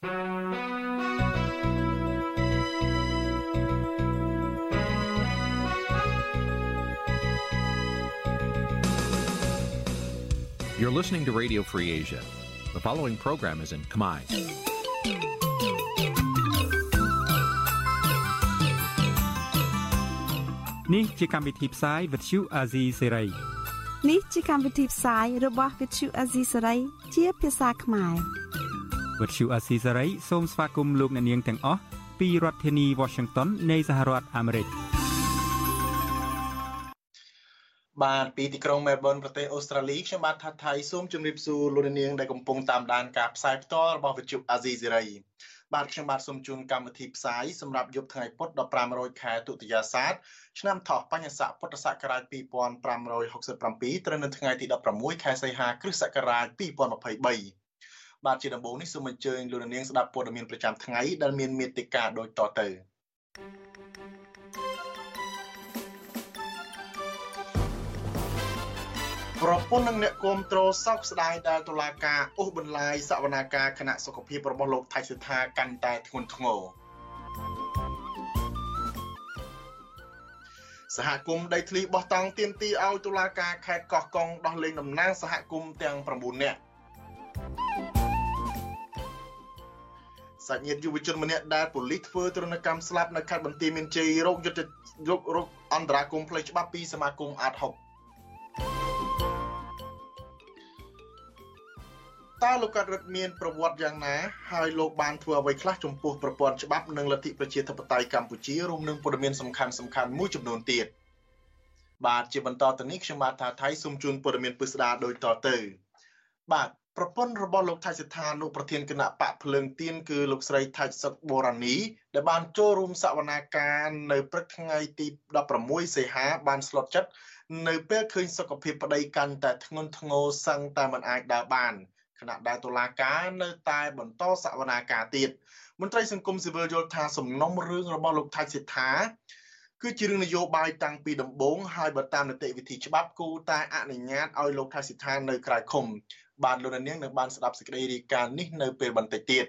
You're listening to Radio Free Asia. The following program is in Khmer. នេះជាកម្មវិធីផ្សាយ Vuthu Azizi Serai នេះជាកម្មវិធីផ្សាយរបស់ Vuthu Azizi Serai ជា ភាសាខ្មែរ Vuthu Azizi Serai សូមស្វាគមន៍លោកអ្នកនាងទាំងអស់ពីរដ្ឋធានី Washington នៃសហរដ្ឋអាមេរិកបាទពីទីក្រុងមែលប៊នប្រទេសអូស្ត្រាលីខ្ញុំបាទថាថៃសូមជម្រាបសួរលោកនាងដែលកំពុងតាមដានការផ្សាយផ្ទាល់របស់វិទ្យុអាស៊ីសេរីបាទខ្ញុំបាទសូមជូនកម្មវិធីផ្សាយសម្រាប់យប់ថ្ងៃពុធ15រោចខែទុតិយាសាទឆ្នាំថោះបញ្ញស័កពុទ្ធសករាជ2567ត្រូវនៅថ្ងៃទី16ខែសីហាគ្រិស្តសករាជ2023 បាទជាដំបូងនេះសូមអញ្ជើញលោកនាងស្ដាប់ព័ត៌មានប្រចាំថ្ងៃដែលមានមេតិការដូចតទៅប្រពន្ធនិងអ្នកគ្រប់គ្រងសោកស្ដាយដែលតុលាការអូសបន្លាយសវនាការគណៈសុខភាពរបស់លោកថៃសិដ្ឋាកាន់តែធ្ងន់ធ្ងរសហគមន៍ដីធ្លីបោះតង់ទាមទារឲ្យតុលាការខេត្តកោះកុងដោះលែងតំណាងសហគមន៍ទាំង9នាក់ សាច់ញាតិយុវជនម្នាក់ដែលប៉ូលីសធ្វើទរណកម្មស្លាប់នៅខេត្តបន្ទាយមានជ័យរោគយុទ្ធរោគអន្តរាគមផ្លូវច្បាប់ពីសមាគមអាត60តើលោកកាត់រិទ្ធមានប្រវត្តិយ៉ាងណាហើយលោកបានធ្វើអ្វីខ្លះចំពោះប្រព័ន្ធច្បាប់និងលទ្ធិប្រជាធិបតេយ្យកម្ពុជារួមនឹងព័ត៌មានសំខាន់សំខាន់មួយចំនួនទៀតបាទជាបន្តទៅនេះខ្ញុំបាទថាថៃសូមជូនព័ត៌មានពិស្ដារដូចតទៅបាទ ប្រពន្ធរបស់លោកថៃសិដ្ឋានុប្រធានគណៈបកភ្លើងទៀនគឺលោកស្រីថៃសុកបូរ៉ានីដែលបានចូលរួមសវនាការនៅព្រឹកថ្ងៃទី16សីហាបានស្លុតចិត្តនៅពេលឃើញសុខភាពប្តីកាន់តែធ្ងន់ធ្ងរសឹងតែមិនអាចដើរបានខណៈដែលតុលាការនៅតែបន្តសវនាការទៀតមន្ត្រីសង្គមស៊ីវិលយល់ថាសំណុំរឿងរបស់លោកថៃសិដ្ឋាគឺជារឿងនយោបាយតាំងពីដំបូងហើយបើតាមនីតិវិធីច្បាប់គូតែអនុញ្ញាតឲ្យលោកថៃសិដ្ឋានៅក្រៅឃុំ បានលោកនាងនឹងបានស្ដាប់សេចក្តីរាយការណ៍នេះនៅពេលបន្តិចទៀត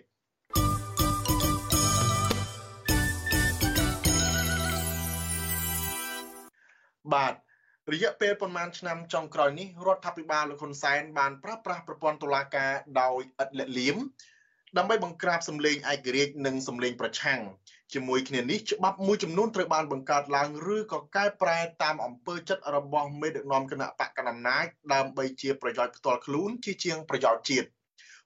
បាទរយៈពេលប្រមាណឆ្នាំចុងក្រោយនេះរដ្ឋាភិបាលលោកហ៊ុនសែនបានប្រើប្រាស់ប្រព័ន្ធតុលាការដោយឥតលាក់លៀមដើម្បីបង្ក្រាបសម្លេងឯករាជ្យនិងសម្លេងប្រឆាំង ជាមួយគ្នានេះច្បាប់មួយចំនួនត្រូវបានបង្កើតឡើងឬក៏កែប្រែតាមអំពើចិត្តរបស់មេដឹកនាំគណៈបកកណ្ដាលអំណាចដើម្បីជាប្រយោជន៍ផ្ទាល់ខ្លួនជាជាងប្រយោជន៍ជាតិ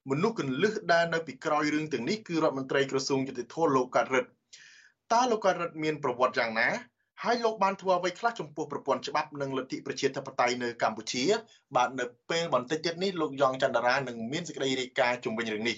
មនុស្សកន្លឹះដែលនៅពីក្រោយរឿងទាំងនេះគឺរដ្ឋមន្ត្រីក្រសួងយុតិធម៌លោកកាត់រិទ្ធតើលោកកាត់រិទ្ធមានប្រវត្តិយ៉ាងណាហើយលោកបានធ្វើអ្វីខ្លះចំពោះប្រព័ន្ធច្បាប់និងលទ្ធិប្រជាធិបតេយ្យនៅកម្ពុជា បាទនៅពេលបន្តិចទៀតនេះលោកយ៉ងច័ន្ទរានឹងមានសេចក្តីរាយការណ៍ជុំវិញរឿងនេះ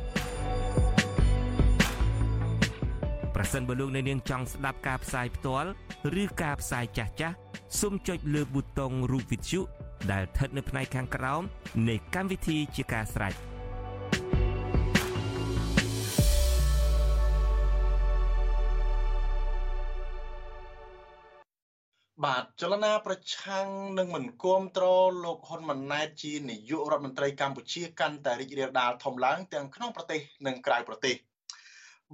ប្រសិនបើលោកអ្នកនាងចង់ស្ដាប់ការផ្សាយផ្ទាល់ឬការផ្សាយចាស់ចាស់សូមចុចលើប៊ូតុងរូប Vithu ដែលស្ថិតនៅផ្នែកខាងក្រោមនៃកម្មវិធីជាការស្រេច។បាទចលនាប្រឆាំងនឹងមិនគ្រប់គ្រងលោកហ៊ុនម៉ាណែតជានាយករដ្ឋមន្ត្រីកម្ពុជាកាន់តែរីករាលដាលធំឡើងទាំងក្នុងប្រទេសនិងក្រៅប្រទេស។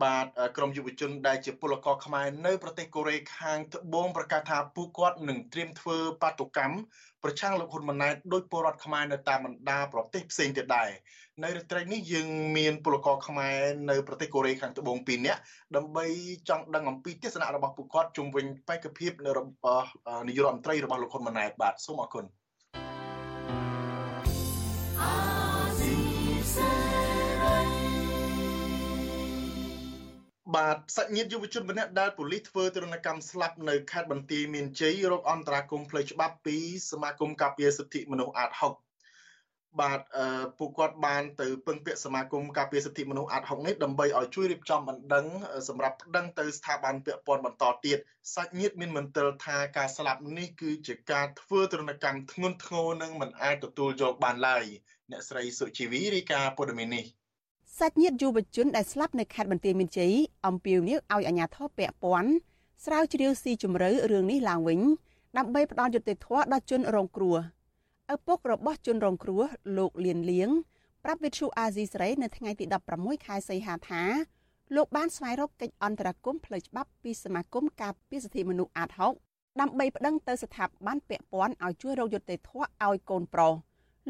បាទក្រមយុវជនដែលជាពលករខ្មែរនៅប្រទេសកូរ៉េខាងត្បូងប្រកាសថាពួកគាត់នឹងត្រៀមធ្វើបាតុកម្មប្រឆាំងលោកហ៊ុនម៉ាណែតដោយពលរដ្ឋខ្មែរនៅតាមបណ្ដាប្រទេសផ្សេងទៀតដែរនៅរាត្រីនេះយើងមានពលករខ្មែរនៅប្រទេសកូរ៉េខាងត្បូង2នាក់ដើម្បីចង់ដឹងអំពីទស្សនៈរបស់ពួកគាត់ជុំវិញបេក្ខភាពនៅរបស់នាយករដ្ឋមន្ត្រីរបស់លោកហ៊ុនម៉ាណែតបាទសូមអរគុណ បាទសាច់ញាតិយុវជនម្នាក់ដែលប៉ូលីសធ្វើទរណកម្មស្លាប់នៅខេត្តបន្ទាយមានជ័យរកអន្តរាគមផ្លូវច្បាប់ពីសមាគមការពារសិទ្ធិមនុស្សអាត60បាទពួកគាត់បានទៅពឹងពាក់សមាគមការពារសិទ្ធិមនុស្សអាត់ហុកនេះដើម្បីឲ្យជួយរៀបចំបណ្ដឹងសម្រាប់ប្តឹងទៅស្ថាប័នពាក់ព័ន្ធបន្តទៀតសាច់ញាតិមានមន្ទិលថាការស្លាប់នេះគឺជាការធ្វើទរណកម្មធ្ងន់ធ្ងរនិងមិនអាចទទួលយកបានឡើយអ្នកស្រីសុជីវីរាយការណ៍ព័ត៌មាននេះ សាច់ញាតិយុវជនដែលស្លាប់នៅខេត្តបន្ទាយមានជ័យអំពាវនាវឲ្យអាជ្ញាធរពាក់ព័ន្ធស្រាវជ្រាវស៊ីជម្រៅរឿងនេះឡើងវិញដើម្បីផ្ដល់យុត្តិធម៌ដល់ជនរងគ្រោះឪពុករបស់ជនរងគ្រោះលោកលៀនលៀងប្រាប់វិទ្យុអាស៊ីសេរីនៅថ្ងៃទី16ខែសីហាថាលោកបានស្វែងរកកិច្ចអន្តរាគមន៍ផ្លូវច្បាប់ពីសមាគមការពារសិទ្ធិមនុស្សអាត6ដើម្បីប្តឹងទៅស្ថាប័នពាក់ព័ន្ធឲ្យជួយរកយុត្តិធម៌ឲ្យកូនប្រុស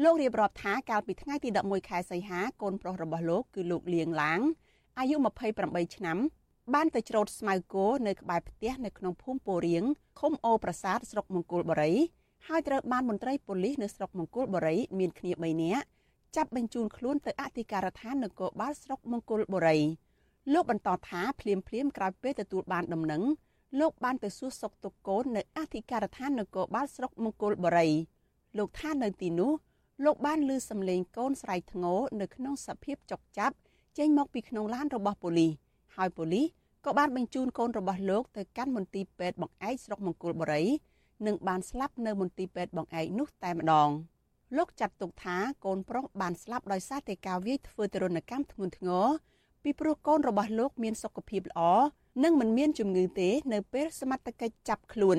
លោករៀបរាប់ថាកាលពីថ្ងៃទី11ខែសីហាកូនប្រុសរបស់លោកគឺលោកលៀងឡាងអាយុ28ឆ្នាំបានទៅច្រូតស្មៅគោនៅក្បែរផ្ទះនៅក្នុងភូមិពោរៀងឃុំអូប្រាសាទស្រុកមង្គលបុរីហើយត្រូវបានមន្ត្រីប៉ូលីសនៅស្រុកមង្គលបុរីមានគ្នា3នាក់ចាប់បញ្ជូនខ្លួនទៅអធិការដ្ឋាននគរបាលស្រុកមង្គលបុរីលោកបន្តថាភ្លាមភ្លាមក្រោយពេលទទួលបានដំណឹងលោកបានទៅសួរសុខទុក្ខកូននៅអធិការដ្ឋាននគរបាលស្រុកមង្គលបុរីលោកថានៅទីនោះ លោកបានឮសំឡេងកូនស្រែកធ្ងរនៅក្នុងសភាពចុកចាប់ចេញមកពីក្នុងឡានរបស់ប៉ូលីសហើយប៉ូលីសក៏បានបញ្ជូនកូនរបស់លោកទៅកាន់មន្ទីរពេទ្យបង្អែកស្រុកមង្គលបុរីនិងបានស្លាប់នៅមន្ទីរពេទ្យបង្អែកនោះតែម្ដងលោកចាត់ទុកថាកូនប្រុសបានស្លាប់ដោយសារតែការវាយធ្វើទរណកម្មធ្ងន់ធ្ងរពីព្រោះកូនរបស់លោកមានសុខភាពល្អនិងមិនមានជំងឺទេនៅពេលសមត្ថកិច្ចចាប់ខ្លួន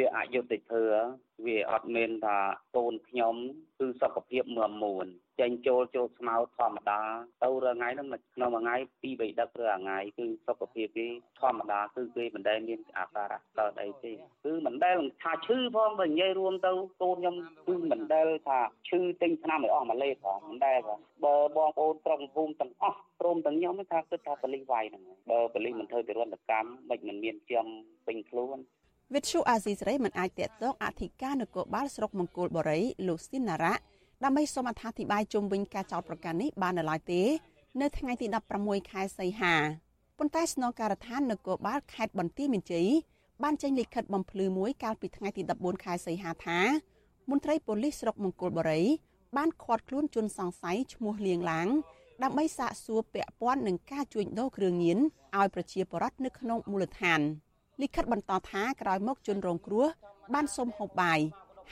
វាអយុត្តិធម៌វាអត់មានថាកូនខ្ញុំគឺសុខភាពមមមួនចេញចូលចូលស្មៅធម្មតាទៅរាល់ថ្ងៃហ្នឹងក្នុងមួយថ្ងៃពីរបីដឹកឬថ្ងៃគឺសុខភាពគេធម្មតាគឺគេមិនដែលមានអាការៈកើតអីទេគឺមិនដែលថាឈឺផងបើនិយាយរួមទៅកូនខ្ញុំគឺមិនដែលថាឈឺទិញថ្នាំឲ្យអស់មួយលេបផងមិនដែលផងបើបងប្អូនក្រុមភូមិទាំងអស់ព្រមទាំងខ្ញុំថាគិតថាបលិសវាយហ្នឹងបើបលិសមិនធ្វើទរណកម្មមិនមិនមានជាំពេញខ្លួន វិទ្យុអាស៊ីសេរីមិនអាចតកតងអធិការនគរបាលស្រុកមង្គលបុរីលោកស៊ីណារ៉ាដើម្បីសូមអត្ថាធិប្បាយជុំវិញការចោទប្រកាន់នេះបាននៅឡើយទេ នៅថ្ងៃទី16ខែសីហាប៉ុន្តែស្នងការដ្ឋាននគរបាលខេត្តបន្ទាយមានជ័យបានចេញលិខិតបំភ្លឺមួយកាលពីថ្ងៃទី14ខែសីហាថាមន្ត្រីប៉ូលីសស្រុកមង្គលបុរីបានឃាត់ខ្លួនជនសង្ស័យឈ្មោះលៀងឡាងដើម្បីសាកសួរពាក់ព័ន្ធនឹងការជួញដូរគ្រឿងញៀនឲ្យប្រជាពលរដ្ឋនៅក្នុងមូលដ្ឋាន។ លិខិតបន្តថាក្រោយមកជនរងគ្រោះបានសុំហូបបាយ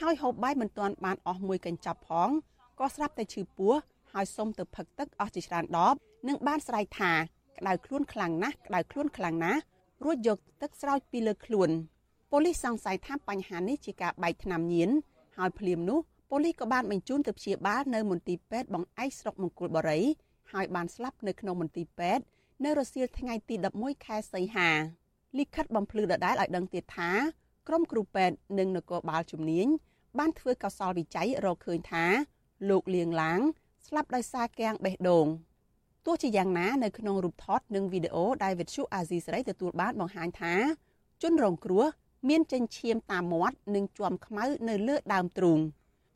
ហើយហូបបាយមិនទាន់បានអស់មួយកញ្ចប់ផងក៏ស្រាប់តែឈឺពោះហើយសុំទៅផឹកទឹកអស់ជាច្រើនដបនិងបានស្រែកថាក្តៅខ្លួនខ្លាំងណាស់ក្តៅខ្លួនខ្លាំងណាស់រួចយកទឹកស្រោចពីលើខ្លួនប៉ូលីសសង្ស័យថាបញ្ហានេះជាការបែកថ្នាំញៀនហើយភ្លាមនោះប៉ូលីសក៏បានបញ្ជូនទៅព្យាបាលនៅមន្ទីរពេទ្យបង្អែកស្រុកមង្គលបុរីហើយបានស្លាប់នៅក្នុងមន្ទីរពេទ្យនៅរសៀលថ្ងៃទី11ខែសីហា លិខិតបំភ្លឺដដែលឲ្យដឹងទៀតថាក្រុមគ្រូពេទ្យនិងនគរបាលជំនាញបានធ្វើកសលវិច័យរកឃើញថាលោកលៀងឡាងស្លាប់ដោយសារគាំងបេះដូងទោះជាយ៉ាងណានៅក្នុងរូបថតនិងវីដេអូដែលវិទ្យុអាស៊ីសេរីទទួលបានបង្ហាញថា ជនរងគ្រោះមានចិញ្ចៀមតាមមាត់និងជាំខ្មៅនៅលើដើមទ្រូង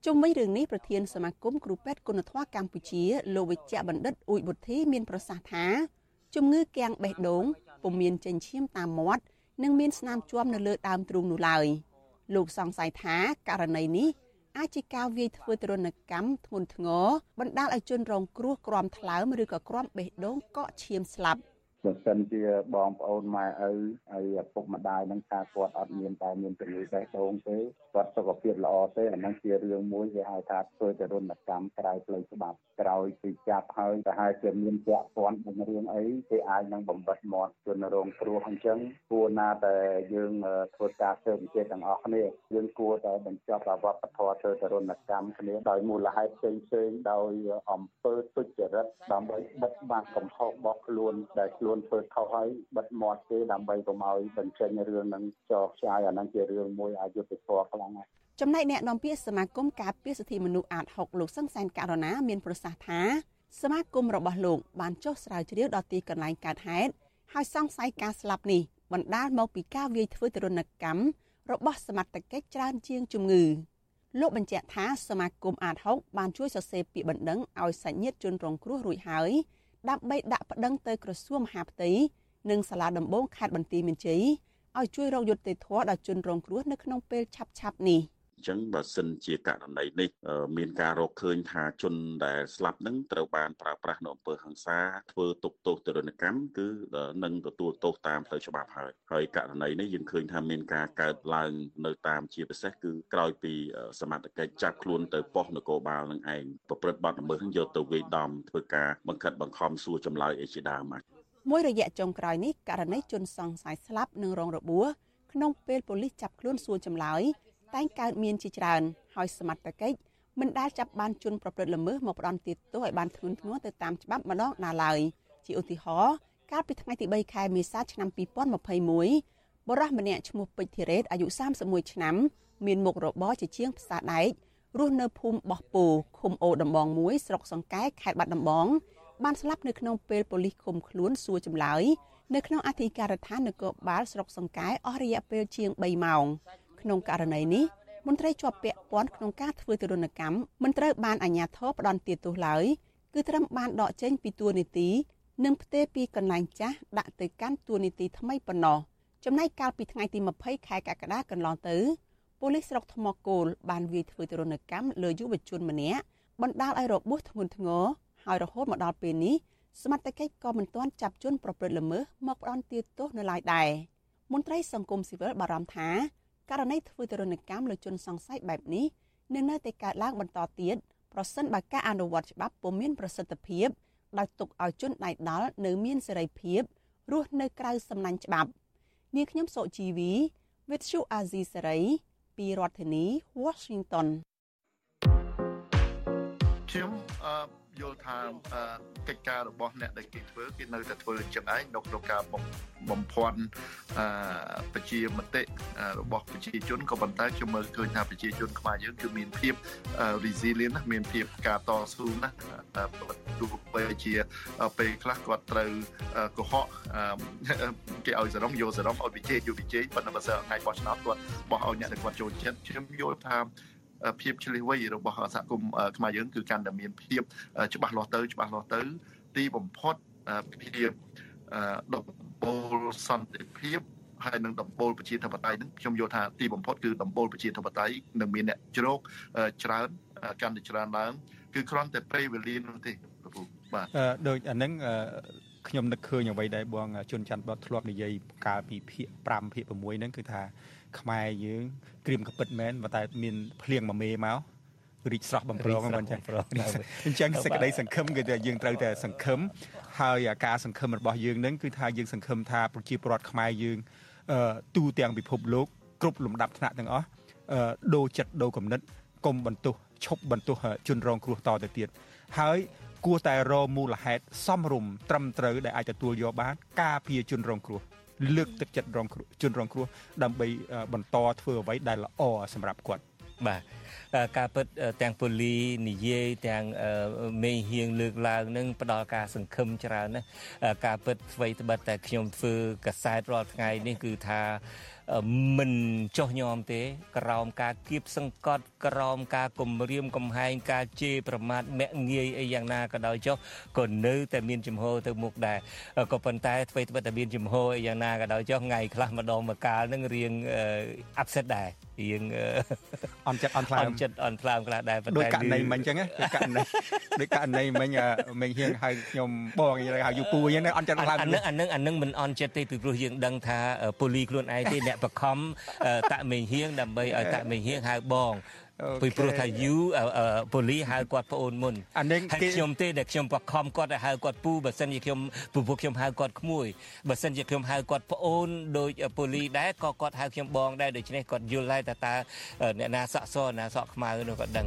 ជុំវិញរឿងនេះប្រធានសមាគមគ្រូពេទ្យគុណធម៌កម្ពុជាលោកវិជ្ជបណ្ឌិតអ៊ូចបុទ្ធីមានប្រសាសន៍ថាជំងឺគាំងបេះដូង ពុំមានចិញ្ចៀមតាមមាត់និងមានស្នាមជាប់នៅលើដើមទ្រូងនោះឡើយលោកសង្ស័យថាករណីនេះអាចជាការវាយធ្វើទរណកម្មធ្ងន់ធ្ងរបណ្ដាលឲ្យជនរងគ្រោះក្រំថ្លើមឬក៏ក្រំបេះដូងកកឈាមស្លាប់ បើសិនជាបងប្អូនម៉ែឪហើយឪពុកម្ដាយនឹងថាគាត់អត់មានតែមានជំងឺបេះដូងទេគាត់សុខភាពល្អទេអានឹងជារឿងមួយគេហៅថាធ្វើទរណកម្មក្រៅផ្លូវច្បាប់ក្រោយពីចាប់ហើយប្រហែលជាមានពាក់ព័ន្ធនឹងរឿងអីគេអាចនឹងបំបិតមាត់ជនរងគ្រោះអញ្ចឹងគួរណាតែយើងធ្វើការស៊ើបអង្កេតទាំងអស់គ្នាយើងគួរតែបញ្ចប់វប្បធម៌ធ្វើទរណកម្មគ្នាដោយមូលហេតុផ្សេងផ្សេងដោយអំពើទុច្ចរិតដើម្បីបិទបាំងកំហុសរបស់ខ្លួនដែលខ្លួនធ្វើខុសហើយបិទមាត់គេដើម្បីកុំឲ្យបញ្ចេញរឿងនឹងចោកឆ្ងាយអានឹងជារឿងមួយអយុត្តិធម៌ខ្លាំងណាស់ចំណែកអ្នកនាំពាក្យសមាគមការពារសិទ្ធិមនុស្សអាត6លោកសឹងសែនករណាមានប្រសាសន៍ថាសមាគមរបស់លោកបានចុះស្រាវជ្រាវដល់ទីកន្លែងកើតហេតុហើយសង្ស័យការស្លាប់នេះបណ្ដាលមកពីការវាយធ្វើទរណកម្មរបស់សមត្ថកិច្ចច្រើនជាងជំងឺលោកបញ្ជាក់ថាសមាគមអាត6បានជួយសរសេរពាក្យបណ្ដឹងឲ្យសាច់ញាតិជនរងគ្រោះរួចហើយ ដើម្បីដាក់ប្តឹងទៅក្រសួងមហាផ្ទៃនិងសាលាដំបងខេត្តបន្ទាយមានជ័យឲ្យជួយរកយុត្តិធម៌ដល់ជនរងគ្រោះនៅក្នុងពេលឆាប់ៗនេះអញ្ចឹងបើសិនជាករណីនេះមានការរកឃើញថាជនដែលស្លាប់នឹងត្រូវបានប្រើប្រាស់នៅអំពើហិង្សាធ្វើទុកទោសទរណកម្មគឺនឹងទទួលទោសតាមផ្លូវច្បាប់ហើយហើយករណីនេះយើងឃើញថាមានការកើតឡើងនៅតាមជាពិសេសគឺក្រោយពីសមត្ថកិច្ចចាប់ខ្លួនទៅប៉ុស្តិ៍នគរបាលនឹងឯងប្រព្រឹត្តបទល្មើសយកទៅវាយដំធ្វើការបង្ខិតបង្ខំសួរចម្លើយអីជាដើមមួយរយៈចុងក្រោយនេះករណីជនសង្ស័យស្លាប់និងរងរបួសក្នុងពេលប៉ូលីសចាប់ខ្លួនសួរចម្លើយ តែងកើតមានជាច្រើនហើយសមត្ថកិច្ចមិនដែលចាប់បានជនប្រព្រឹត្តល្មើសមកផ្ដន់ទោសឲ្យបានធ្ងន់ធ្ងរទៅតាមច្បាប់ម្ដងណាឡើយជាឧទាហរណ៍កាលពីថ្ងៃទី3ខែមេសាឆ្នាំ2021បរិះម្នាក់ឈ្មោះពេជ្រធីរ៉េតអាយុ31ឆ្នាំ មានមុខរបរជាជាងផ្សារដែករស់នៅភូមិបោះពូឃុំអូដំបង1ស្រុកសង្កែខេត្តបាត់ដំបងបានស្លាប់នៅក្នុងពេលប៉ូលីសឃុំខ្លួនសួរចម្លើយនៅក្នុងអធិការដ្ឋាននគរបាលស្រុកសង្កែអស់រយៈពេលជាង3ម៉ោង ក្នុងករណីនេះមន្ត្រីជាប់ពាក់ព័ន្ធក្នុងការធ្វើទរណកម្មមិនត្រូវបានអាជ្ញាធរផ្ដន់ទាទោសឡើយគឺត្រឹមបានដកចេញពីតួនាទីនិងផ្ទេរពីកន្លែងចាស់ដាក់ទៅកាន់តួនាទីថ្មីប៉ុណ្ណោះចំណែកកាលពីថ្ងៃទី20ខែកក្កដាកន្លងទៅប៉ូលីសស្រុកថ្មគោលបានវាយធ្វើទរណកម្មលើយុវជនម្នាក់បណ្ដាលឲ្យរបួសធ្ងន់ធ្ងរហើយរហូតមកដល់ពេលនេះសមត្ថកិច្ចក៏មិនទាន់ចាប់ជនប្រព្រឹត្តល្មើសមកផ្ដន់ទាទោសនៅឡើយដែរមន្ត្រីសង្គមស៊ីវិលបារម្ភថា ករណីធ្វើទរណកម្មលើជនសង្ស័យបែបនេះនឹងនៅតែកើតឡើងបន្តទៀតប្រសិនបើការអនុវត្តច្បាប់ពុំមានប្រសិទ្ធភាពដោយទុកឲ្យជនដៃដល់នៅមានសេរីភាពរស់នៅក្រៅសំណាញ់ច្បាប់នាងខ្ញុំសុជីវី With you Azizi Saray ពីរដ្ឋធានី Washington ខ្ញុំអឺយល់ថាកិច្ចការរបស់អ្នកដែលគេធ្វើគេនៅតែធ្វើចឹងឯងនៅក្នុងការបំភាន់ប្រជាមតិរបស់ប្រជាជនក៏ប៉ុន្តែខ្ញុំមើលឃើញថាប្រជាជនខ្មែរយើងគឺមានភាព resilient ណាមានភាពការតស៊ូណាទោះបីជាពេលខ្លះគាត់ត្រូវកុហកគេឲ្យសរងយកសរងឲ្យវិជ័យយកវិជ័យប៉ុន្តែបើសិនថ្ងៃបោះឆ្នោតគាត់បោះឲ្យអ្នកដែលគាត់ចូលចិត្តខ្ញុំយល់ថា ភាពឆ្លៀសវៃរបស់សហគមន៍ខ្មែរយើងគឺកាន់តែមានភាពច្បាស់លាស់ទៅច្បាស់លាស់ទៅ ទីបំផុតភាពដំបូលសន្តិភាពហើយនឹងដំបូលប្រជាធិបតេយ្យនឹងខ្ញុំយល់ថាទីបំផុតគឺដំបូលប្រជាធិបតេយ្យនឹងមានអ្នកជ្រោកច្រើនកាន់តែច្រើនឡើងគឺគ្រាន់តែពេលវេលានោះទេពូបាទដូចអានឹងខ្ញុំនឹកឃើញអ្វីដែលបងជុនច័ន្ទបតធ្លាប់និយាយកាលពីភាគ5ភាគ6ហ្នឹងគឺថា ខ្មែរយើងក្រៀមកពិតមែនតែមានភ្លៀងមួយមេមករីកស្រស់បំប្រងមិនចឹងអញ្ចឹងសេចក្តីសង្ឃឹមគឺថាយើងត្រូវតែសង្ឃឹមហើយការសង្ឃឹមរបស់យើងនឹងគឺថាយើងសង្ឃឹមថាប្រជាពលរដ្ឋខ្មែរយើងទូទាំងពិភពលោកគ្រប់លំដាប់ថ្នាក់ទាំងអស់ដូរចិត្តដូរគំនិតកុំបន្ទោសឈប់បន្ទោសជនរងគ្រោះតទៅទៀតហើយគួរតែរមូលហេតុសមរម្យត្រឹមត្រូវដែលអាចទទួលយកបាន ការពារជនរងគ្រោះ លើកទឹកចិត្តរងគ្រោះជនរងគ្រោះដើម្បីបន្តធ្វើអ្វីដែលល្អសម្រាប់គាត់បាទការពិតទាំងពូលីនិយាយទាំងមេហៀងលើកឡើងនឹងផ្ដល់ការសង្ឃឹមច្រើនណាការពិតអ្វីត្បិតតែខ្ញុំធ្វើកសែតរាល់ថ្ងៃនេះគឺថា មិនចោះញោមទេ ក្រោមការគៀបសង្កត់ក្រោមការគំរាមកំហែងការជេរប្រមាថមាក់ងាយអីយ៉ាងណាក៏ដោយចុះក៏នៅតែមានចំហទៅមុខដែរក៏ប៉ុន្តែអ្វីត្បិតតែមានចំហអីយ៉ាងណាក៏ដោយចុះថ្ងៃខ្លះម្ដងម្កាលនឹងរៀង upset ដែររៀងអន់ចិត្តអន់ថ្លើមអន់ចិត្តអន់ថ្លើមខ្លះដែរប៉ុន្តែដូចករណីមិញអញ្ចឹងដូចករណីដូចករណីមិញមិញហៀងហៅខ្ញុំបងហៅយូពូអញ្ចឹងអន់ចិត្តថ្លើមអានឹងអានឹងអានឹងមិនអន់ចិត្តទេពីព្រោះយើងដឹងថាពូលីខ្លួនឯងទេអ្នកបខំតាក់មេហៀងដើម្បីឲ្យតាក់មេហៀងហៅបងពីព្រោះថាយូប៉ូលីហៅគាត់ប្អូនមុនអានេះគេខ្ញុំទេដែលខ្ញុំបខំគាត់ឲ្យហៅគាត់ពូបើសិនជាខ្ញុំពពុះខ្ញុំហៅគាត់ក្មួយបើសិនជាខ្ញុំហៅគាត់ប្អូនដោយប៉ូលីដែរក៏គាត់ហៅខ្ញុំបងដែរដូច្នេះគាត់យល់ដែរថាតើអ្នកណាសក់សអ្នកណាសក់ខ្មៅនោះគាត់ដឹង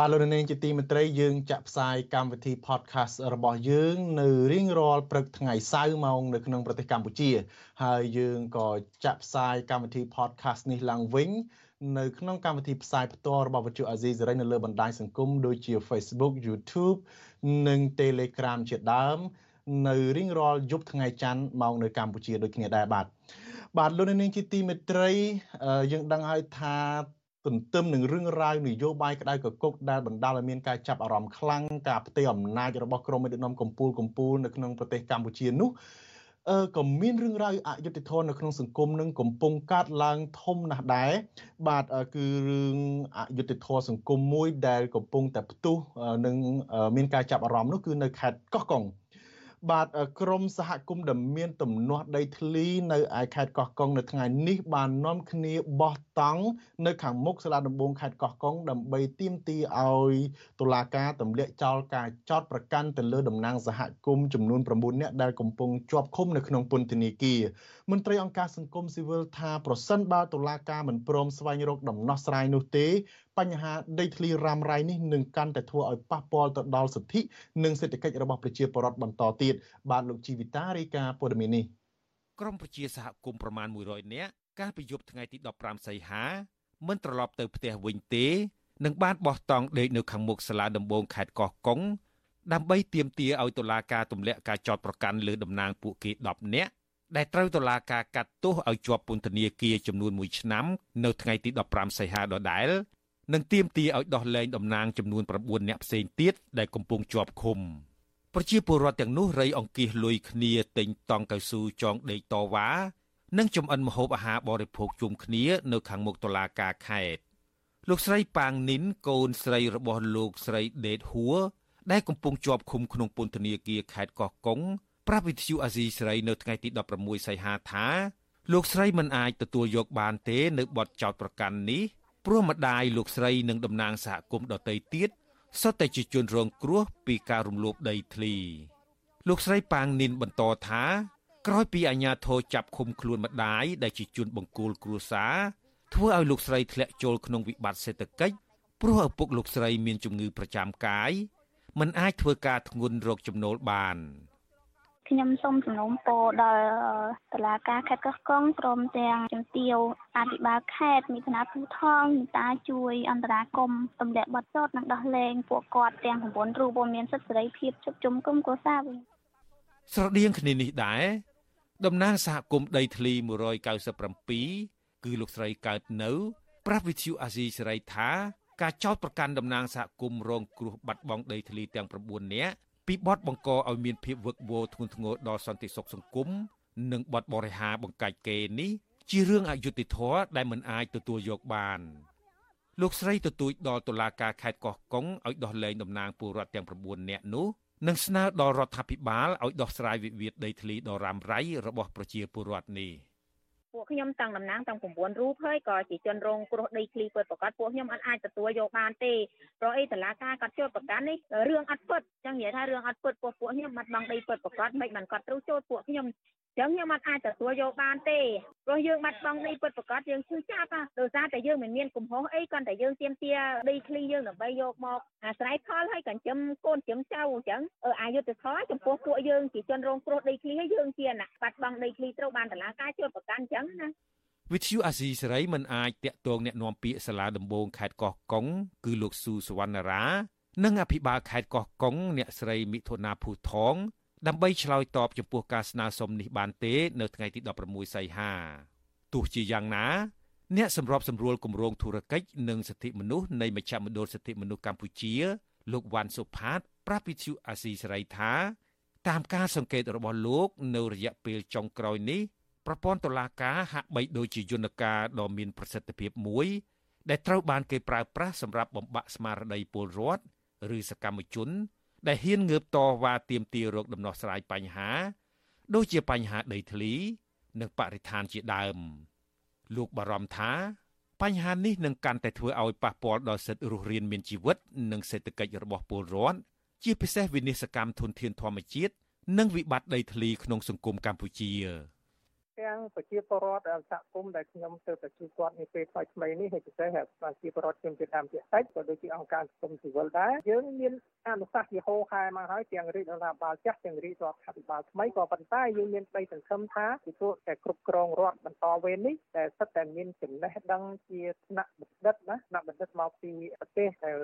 បាទលោកនាងជាទីមេត្រីយើងចាក់ផ្សាយកម្មវិធី podcast របស់យើងនៅរៀងរាល់ព្រឹកថ្ងៃសៅរ៍ម៉ោងនៅក្នុងប្រទេសកម្ពុជា ហើយយើងក៏ចាក់ផ្សាយកម្មវិធី podcast នេះឡើងវិញនៅក្នុងកម្មវិធីផ្សាយផ្ទាល់របស់វិទ្យុអាស៊ីសេរីនៅលើបណ្ដាញសង្គមដូចជា Facebook YouTube និង Telegram ជាដើម នៅរៀងរាល់យប់ថ្ងៃច័ន្ទម៉ោងនៅកម្ពុជាដូចគ្នាដែរបាទបាទលោកនាងជាទីមេត្រីយើងដឹងហើយថា ទន្ទឹមនឹងរឿងរ៉ាវនយោបាយក្តៅកគុកដែលបណ្ដាលឲ្យមានការចាប់អារម្មណ៍ខ្លាំងការផ្ទេរអំណាចរបស់ក្រុមមេដឹកនាំកម្ពុជាកម្ពុជានៅក្នុងប្រទេសកម្ពុជានោះអឺក៏មានរឿងរ៉ាវអយុត្តិធម៌នៅក្នុងសង្គមនឹងកំពុងកើតឡើងធំណាស់ដែរបាទគឺរឿងអយុត្តិធម៌សង្គមមួយដែលកំពុងតែផ្ទុះនឹងមានការចាប់អារម្មណ៍នោះគឺនៅខេត្តកោះកុង បាទក្រមសហគមន៍ដែលមានទំនាស់ដីធ្លីនៅឯខេត្តកោះកុងនៅថ្ងៃនេះបាននាំគ្នាបោះតង់នៅខាងមុខសាលាដំបងខេត្តកោះកុងដើម្បីទាមទារឲ្យតុលាការទម្លាក់ចោលការចោតប្រកាន់ទៅលើតំណាងសហគមន៍ចំនួន9នាក់ដែលកំពុងជាប់ឃុំនៅក្នុងពន្ធនាគារមន្ត្រីអង្គការសង្គមស៊ីវិលថាប្រសិនបើតុលាការមិនព្រមស្វែងរកដំណោះស្រាយនោះទេ បញ្ហាដីធ្លីរ៉ាំរ៉ៃនេះនឹងកាន់តែធ្វើឲ្យប៉ះពាល់ទៅដល់សិទ្ធិនិងសេដ្ឋកិច្ចរបស់ប្រជាពលរដ្ឋបន្តទៀតបាទលោកជីវិតារាយការណ៍ព័ត៌មាននេះក្រមប្រជាសហគមន៍ប្រមាណ100នាក់កាលពីយប់ថ្ងៃទី15សីហាមិនត្រឡប់ទៅផ្ទះវិញទេនឹងបានបោះតង់ដេកនៅខាងមុខសាលាដំបងខេត្តកោះកុងដើម្បីទាមទារឲ្យតុលាការទម្លាក់ការចោទប្រកាន់លើតំណាងពួកគេ10នាក់ដែលត្រូវតុលាការកាត់ទោសឲ្យជាប់ពន្ធនាគារចំនួន1ឆ្នាំនៅថ្ងៃទី15សីហាដដែល និងទាមទារឲ្យដោះលែងតំណាងចំនួន9នាក់ផ្សេងទៀតដែលកំពុងជាប់ឃុំប្រជាពលរដ្ឋទាំងនោះរៃអង្គាសលុយគ្នាទិញតង់កៅស៊ូចងដេកតវ៉ានិងចំអិនម្ហូបអាហារបរិភោគជុំគ្នានៅខាងមុខតុលាការខេត្តលោកស្រីប៉ាងនីនកូនស្រីរបស់លោកស្រីដេតហួរដែលកំពុងជាប់ឃុំក្នុងពន្ធនាគារខេត្តកោះកុងប្រាប់វិទ្យុអាស៊ីសេរីនៅថ្ងៃទី16សីហាថាលោកស្រីមិនអាចទទួលយកបានទេនៅបទចោទប្រកាន់នេះ ព្រោះម្ដាយលោកស្រីនិងតំណាងសហគមន៍ដទៃទៀតសុទ្ធតែជាជនរងគ្រោះពីការរំលោភដីធ្លី លោកស្រីប៉ាងនីនបន្តថាក្រោយពីអាជ្ញាធរចាប់ឃុំខ្លួនម្ដាយដែលជាជនបង្គោលគ្រួសារធ្វើឲ្យលោកស្រីធ្លាក់ចូលក្នុងវិបត្តិសេដ្ឋកិច្ចព្រោះឪពុកលោកស្រីមានជំងឺប្រចាំកាយមិនអាចធ្វើការធ្ងន់រកចំណូលបាន។ ខ្ញុំសូមសំណូមពរដល់តុលាការខេត្តកោះកុងព្រមទាំងជំទាវអភិបាលខេត្តមេធានាភូថងមេតាជួយអន្តរាគមទម្លាក់បទចោទនិងដោះលែងពួកគាត់ទាំង9រូបមានសិទ្ធិសេរីភាពជុំជុំគុំគ្រួសារវិញស្រដៀងគ្នានេះដែរតំណាងសហគមន៍ដីធ្លី197គឺលោកស្រីកើតនៅប្រាប់វិទ្យុអាស៊ីសេរីថាការចោទប្រកាន់តំណាងសហគមន៍រងគ្រោះបាត់បង់ដីធ្លីទាំង9នាក់ ពីបទបង្កឲ្យមានភាពវឹកវរធ្ងន់ធ្ងរដល់សន្តិសុខសង្គមនិងបទបរិហាបង្កាច់គេនេះជារឿងអយុត្តិធម៌ដែលមិនអាចទទួលយកបានលោកស្រីទទូចដល់តុលាការខេត្តកោះកុងឲ្យដោះលែងតំណាងពលរដ្ឋទាំង9នាក់នោះនិងស្នើដល់រដ្ឋាភិបាលឲ្យដោះស្រាយវិវាទដីធ្លីដ៏រ៉ាំរ៉ៃរបស់ប្រជាពលរដ្ឋនេះ។ ពួកខ្ញុំទាំងតំណាងទាំង9រូបហើយក៏ជាជនរងគ្រោះដីធ្លីពិតប្រកបពួកខ្ញុំអត់អាចទទួលយកបានទេព្រោះអីតឡាការកាត់ចូលប្រកាន់នេះរឿងអត់ពិតចឹងនិយាយថារឿងអត់ពិតពួកពួកខ្ញុំបាត់បង់ដីពិតប្រកបមិនបានកាត់ត្រូវចូលពួកខ្ញុំ អញ្ចឹងខ្ញុំអាចទទួលយកបានទេព្រោះយើងបាត់បង់ដីពិតប្រាកដយើងឈឺចាប់ណាដោយសារតែយើងមិនមានកំហុសអីគ្រាន់តែយើងទាមទារដីឃ្លីយើងដើម្បីយកមកអាស្រ័យផលហើយកញ្ចឹមកូនចិញ្ចឹមចៅអញ្ចឹងអយុធធម៌ចំពោះពួកយើងជាជនរងគ្រោះដីឃ្លីហើយយើងជាអ្នកបាត់បង់ដីឃ្លីត្រូវបានតឡាការជួយប្រកាន់អញ្ចឹងណាវិទ្យុអាស៊ីសេរីមិនអាចតាក់ទងអ្នកនាំពាក្យសាលាដំបងខេត្តកោះកុងគឺលោកស៊ូសវណ្ណរា និងអភិបាលខេត្តកោះកុងអ្នកស្រីមិថុនាភូថង ដើម្បីឆ្លើយតបចំពោះការស្នើសុំនេះបានទេ នៅថ្ងៃទី16សីហាទោះជាយ៉ាងណា អ្នកសម្របសម្រួលគម្រោងធុរកិច្ចនិងសិទ្ធិមនុស្សនៃមជ្ឈមណ្ឌលសិទ្ធិមនុស្សកម្ពុជា លោកវ៉ាន់សុផាត ប្រាប់វិទ្យុអាស៊ីសេរីថា តាមការសង្កេតរបស់លោក នៅរយៈពេលចុងក្រោយនេះប្រព័ន្ធតុលាការហាក់បីដូចជាយន្តការដ៏មានប្រសិទ្ធភាពមួយ ដែលត្រូវបានគេប្រើប្រាស់សម្រាប់បំបាក់ស្មារតីពលរដ្ឋឬសកម្មជន ដែលហ៊ានងើបតវ៉ាទាមទាររកដំណោះស្រាយបញ្ហា ដូចជាបញ្ហាដីធ្លី និងបរិស្ថានជាដើម លោកបារម្ភថា បញ្ហានេះនឹងកាន់តែធ្វើឲ្យប៉ះពាល់ដល់សិទ្ធិរស់រានមានជីវិត និងសេដ្ឋកិច្ចរបស់ពលរដ្ឋជាពិសេសវិនិស្សកម្មធនធានធម្មជាតិនិងវិបត្តិដីធ្លីក្នុងសង្គមកម្ពុជា ទាំងប្រជាពលរដ្ឋសហគមន៍ដែលខ្ញុំទៅទៅជួបគាត់នាពេលថ្មីថ្មីនេះហើយពិសេសប្រជាពលរដ្ឋជនជាតិដើមភាគតិចក៏ដូចជាអង្គការសង្គមស៊ីវិលដែរយើងមានអនុសាសន៍ជាហោហែមកហើយទាំងរាជរដ្ឋាភិបាលចាស់ទាំងរាជរដ្ឋាភិបាលថ្មីក៏ប៉ុន្តែយើងមានក្តីសង្ឃឹមថាពីព្រោះតែគ្រប់គ្រងរដ្ឋបន្តវេននេះតែសិតតែមានចំណេះដឹងជាថ្នាក់បណ្ឌិតណាថ្នាក់បណ្ឌិតមកពីប្រទេសដែល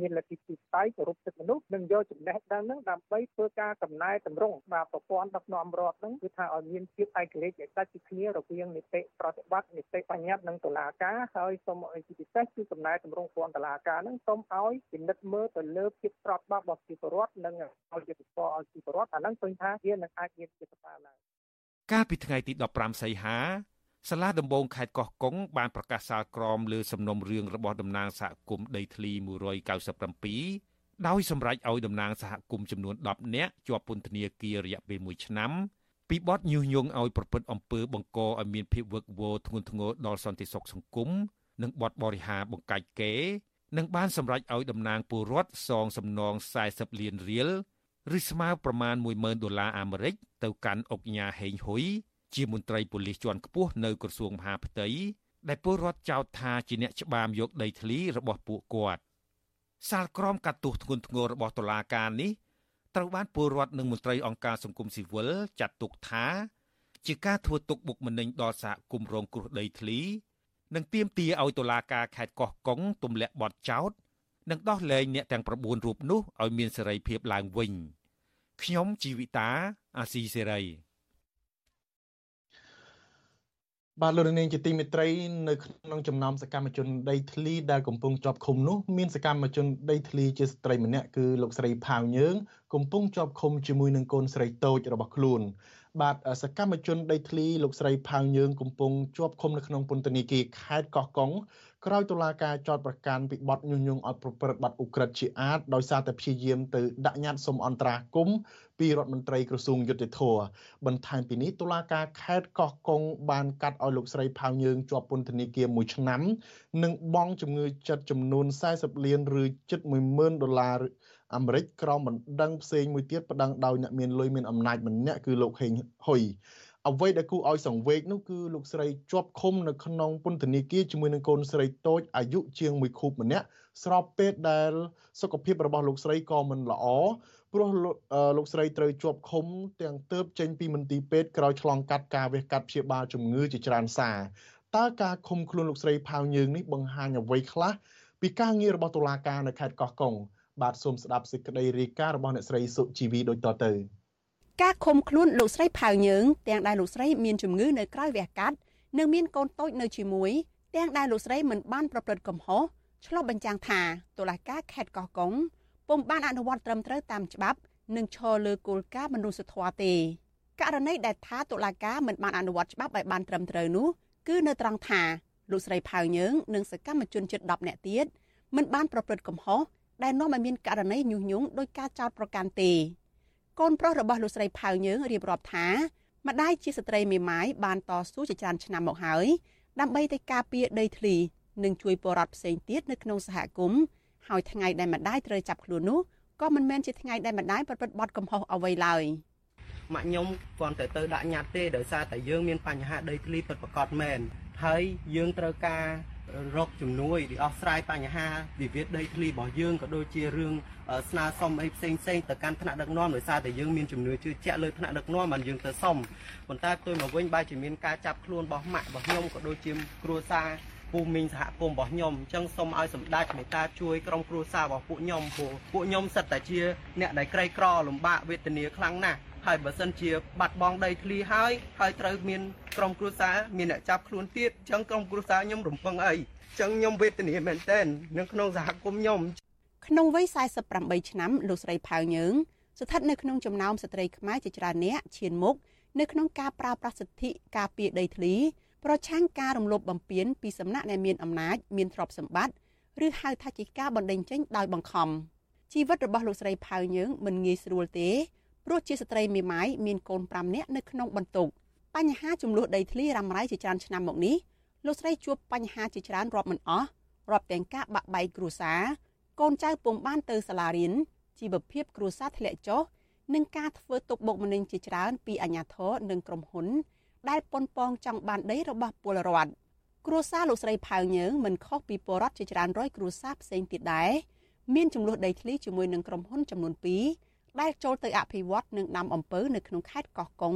មានលទ្ធិទីផ្សាយគោរពសិទ្ធិមនុស្សនឹងយកចំណេះដឹងហ្នឹងដើម្បីធ្វើការកំណែតម្រង់បាទប្រព័ន្ធដឹកនាំរដ្ឋហ្នឹងគឺថាឲ្យមានភាពឯករាជ្យឯកដាច់ពីគ្នារវាងនីតិប្រតិបត្តិនីតិបញ្ញត្តិនិងតុលាការហើយសូមឲ្យជាពិសេសគឺកំណែតម្រង់ព័ន្ធតុលាការហ្នឹងសូមឲ្យពិនិត្យមើលទៅលើភាពស្របច្បាប់របស់ប្រជាពលរដ្ឋនិងឲ្យយុត្តិធម៌ឲ្យប្រជាពលរដ្ឋអាហ្នឹងឃើញថាវានឹងអាចមានជាប្រសើរឡើងកាលពីថ្ងៃទី15សីហាសាលាដំបងខេត្តកោះកុងបានប្រកាសសាលក្រមលើសំណុំរឿងរបស់តំណាងសហគមន៍ដីធ្លី197ដោយសម្រេចឲ្យតំណាងសហគមន៍ចំនួន10នាក់ជាប់ពន្ធនាគាររយៈពេល1ឆ្នាំ ពីបទញុះញង់ឲ្យប្រព្រឹត្តអំពើបង្កឲ្យមានភាពវឹកវរធ្ងន់ធ្ងរដល់សន្តិសុខសង្គមនិងបទបរិហាបង្កាច់គេនិងបានសម្រេចឲ្យតំណាងពលរដ្ឋសងសំណង40លានរៀលឬស្មើប្រមាណ10000ដុល្លារអាមេរិកទៅកាន់អុកញ៉ាហេងហ៊ុយជាមន្ត្រីប៉ូលីសជាន់ខ្ពស់នៅក្រសួងមហាផ្ទៃដែលពលរដ្ឋចោទថាជាអ្នកច្បាមយកដីធ្លីរបស់ពួកគាត់សាលក្រមកាត់ទោសធ្ងន់ធ្ងររបស់តុលាការនេះ ត្រូវបានពលរដ្ឋនិងមន្ត្រីអង្គការសង្គមស៊ីវិលចាត់ទុកថា ជាការធ្វើទុកបុកម្នេញដល់សហគមន៍រងគ្រោះដីធ្លី និងទាមទារឲ្យតុលាការខេត្តកោះកុងទម្លាក់បទចោទនិងដោះលែងអ្នកទាំង9រូបនោះឲ្យមានសេរីភាពឡើងវិញខ្ញុំជីវិតាអាស៊ីសេរី បាទលោកនាងជាទីមេត្រីនៅក្នុងចំណោមសកម្មជនដីធ្លីដែលកំពុងជាប់ឃុំនោះមានសកម្មជនដីធ្លីជាស្ត្រីម្នាក់គឺលោកស្រីផាវយើងកំពុងជាប់ឃុំជាមួយនឹងកូនស្រីតូចរបស់ខ្លួនបាទសកម្មជនដីធ្លីលោកស្រីផាវយើងកំពុងជាប់ឃុំនៅក្នុងពន្ធនាគារខេត្តកោះកុងក្រោយតុលាការចោទប្រកាន់ពីបទញុះញង់ឲ្យប្រព្រឹត្តបទឧក្រិដ្ឋជាអាតដោយសារតែព្យាយាមទៅដាក់ញត្តិសុំអន្តរាគមន៍ ពីរដ្ឋមន្ត្រីក្រសួងយុតិធធបន្ថែមពីនេះតុលាការខេត្តកោះកុងបានកាត់ឲ្យលោកស្រីផៅយើងជាប់ពន្ធនាគារ1ឆ្នាំ និងបង់ជំងឺចិត្តចំនួន40លានឬជិត10000ដុល្លារអាមេរិកក្រោមបណ្ដឹងផ្សេងមួយទៀតប្តឹងដោយអ្នកមានលុយមានអំណាចម្នាក់គឺលោកហេងហ៊ុយអ្វីដែលគួរឲ្យសង្វេគនោះគឺលោកស្រីជាប់ឃុំនៅក្នុងពន្ធនាគារជាមួយនឹងកូនស្រីតូចអាយុជាង1ខួបម្នាក់ស្របពេលដែលសុខភាពរបស់លោកស្រីក៏មិនល្អ ព្រោះលោកស្រីត្រូវជាប់ឃុំទាំងទៅចេញពីមន្ទីរពេទ្យក្រោយឆ្លងកាត់ការវះកាត់ព្យាបាលជំងឺជាច្រើនសារតើការឃុំខ្លួនលោកស្រីផៅយើងនេះបង្ហាញអ្វីខ្លះពីការងាររបស់តុលាការនៅខេត្តកោះកុងបាទសូមស្ដាប់សេចក្តីរាយការណ៍របស់អ្នកស្រីសុជីវីដូចតទៅការឃុំខ្លួនលោកស្រីផៅយើងទាំងដែលលោកស្រីមានជំងឺនៅក្រៅវះកាត់និងមានកូនតូចនៅជាមួយទាំងដែលលោកស្រីមិនបានប្រព្រឹត្តកំហុសឆ្លុះបញ្ចាំងថាតុលាការខេត្តកោះកុង ពុំបានអនុវត្តត្រឹមត្រូវតាមច្បាប់និងឈរលើគោលការណ៍មនុស្សធម៌ទេករណីដែលថាតុលាការមិនបានអនុវត្តច្បាប់ឲ្យបានត្រឹមត្រូវនោះគឺនៅត្រង់ថាលោកស្រីផៅយើងនិងសកម្មជនជិត10នាក់ទៀតមិនបានប្រព្រឹត្តកំហុសដែលនាំឲ្យមានករណីញុះញង់ដោយការចោទប្រកាន់ទេកូនប្រុសរបស់លោកស្រីផៅយើងរៀបរាប់ថាម្ដាយជាស្ត្រីមេម៉ាយបានតស៊ូជាច្រើនឆ្នាំមកហើយដើម្បីទៅការពារដីធ្លីនិងជួយពលរដ្ឋផ្សេងទៀតនៅក្នុងសហគមន៍ ហើយថ្ងៃដែលម្ដាយត្រូវចាប់ខ្លួននោះក៏មិនមែនជាថ្ងៃដែលម្ដាយប្រព្រឹត្តបទកំហុសអ្វីឡើយម៉ាក់ខ្ញុំគ្រាន់តែទៅដាក់ញត្តិទេដោយសារតែយើងមានបញ្ហាដីធ្លីពិតប្រាកដមែនហើយយើងត្រូវការរកជំនួយពីអស់ស្រាយបញ្ហាវិវាទដីធ្លីរបស់យើងក៏ដូចជារឿងស្នើសុំអីផ្សេងផ្សេងទៅកាន់ថ្នាក់ដឹកនាំដោយសារតែយើងមានជំនឿជឿជាក់លើថ្នាក់ដឹកនាំបានយើងទៅសុំប៉ុន្តែផ្ទុយមកវិញបែរជាមានការចាប់ខ្លួនរបស់ម៉ាក់របស់ខ្ញុំក៏ដូចជាគ្រួសារ ភូមិមីងសហគមន៍របស់ខ្ញុំអញ្ចឹងសូមឲ្យសម្ដេចមេត្តាជួយក្រុមគ្រួសាររបស់ពួកខ្ញុំព្រោះពួកខ្ញុំសិតតែជាអ្នកដែលក្រីក្រលំបាកវេទនាខ្លាំងណាស់ហើយបើសិនជាបាត់បង់ដីធ្លីហើយហើយត្រូវមានក្រុមគ្រួសារមានអ្នកចាប់ខ្លួនទៀតអញ្ចឹងក្រុមគ្រួសារខ្ញុំរំពឹងអីអញ្ចឹងខ្ញុំវេទនាមែនទែននៅក្នុងសហគមន៍ខ្ញុំក្នុងវ័យ48ឆ្នាំលោកស្រីផៅយើង ស្ថិតនៅក្នុងចំណោមស្ត្រីខ្មែរជាច្រើនអ្នកឈានមុខនៅក្នុងការប្រើប្រាស់សិទ្ធិការពារដីធ្លី ប្រឆាំងការរំលោភបំពានពីសំណាក់អ្នកមានអំណាចមានទ្រព្យសម្បត្តិឬហៅថាជាការបណ្តេញចេញដោយបង្ខំជីវិតរបស់លោកស្រីផៅយើងមិនងាយស្រួលទេព្រោះជាស្ត្រីមេម៉ាយមានកូន5នាក់នៅក្នុងបន្ទុកបញ្ហាចំនួនដីធ្លីរ៉ាំរ៉ៃជាច្រើនឆ្នាំមកនេះលោកស្រីជួបបញ្ហាជាច្រើនរាប់មិនអស់រាប់ទាំងការបាក់បែកគ្រួសារកូនចៅពុំបានទៅសាលារៀនជីវភាពគ្រួសារធ្លាក់ចុះនិងការធ្វើទុកបុកម្នេញជាច្រើនពីអាជ្ញាធរនិងក្រុមហ៊ុន ដែលប៉ុនប៉ងចង់បានដីរបស់ពលរដ្ឋគ្រួសារលោកស្រីផៅញើងមិនខុសពីពលរដ្ឋជាច្រើនរយគ្រួសារផ្សេងទៀតដែរមានចំនួនដីធ្លីជាមួយនឹងក្រុមហ៊ុនចំនួន2ដែលចូលទៅអភិវឌ្ឍនិងដាំអំពៅនៅក្នុងខេត្តកោះកុង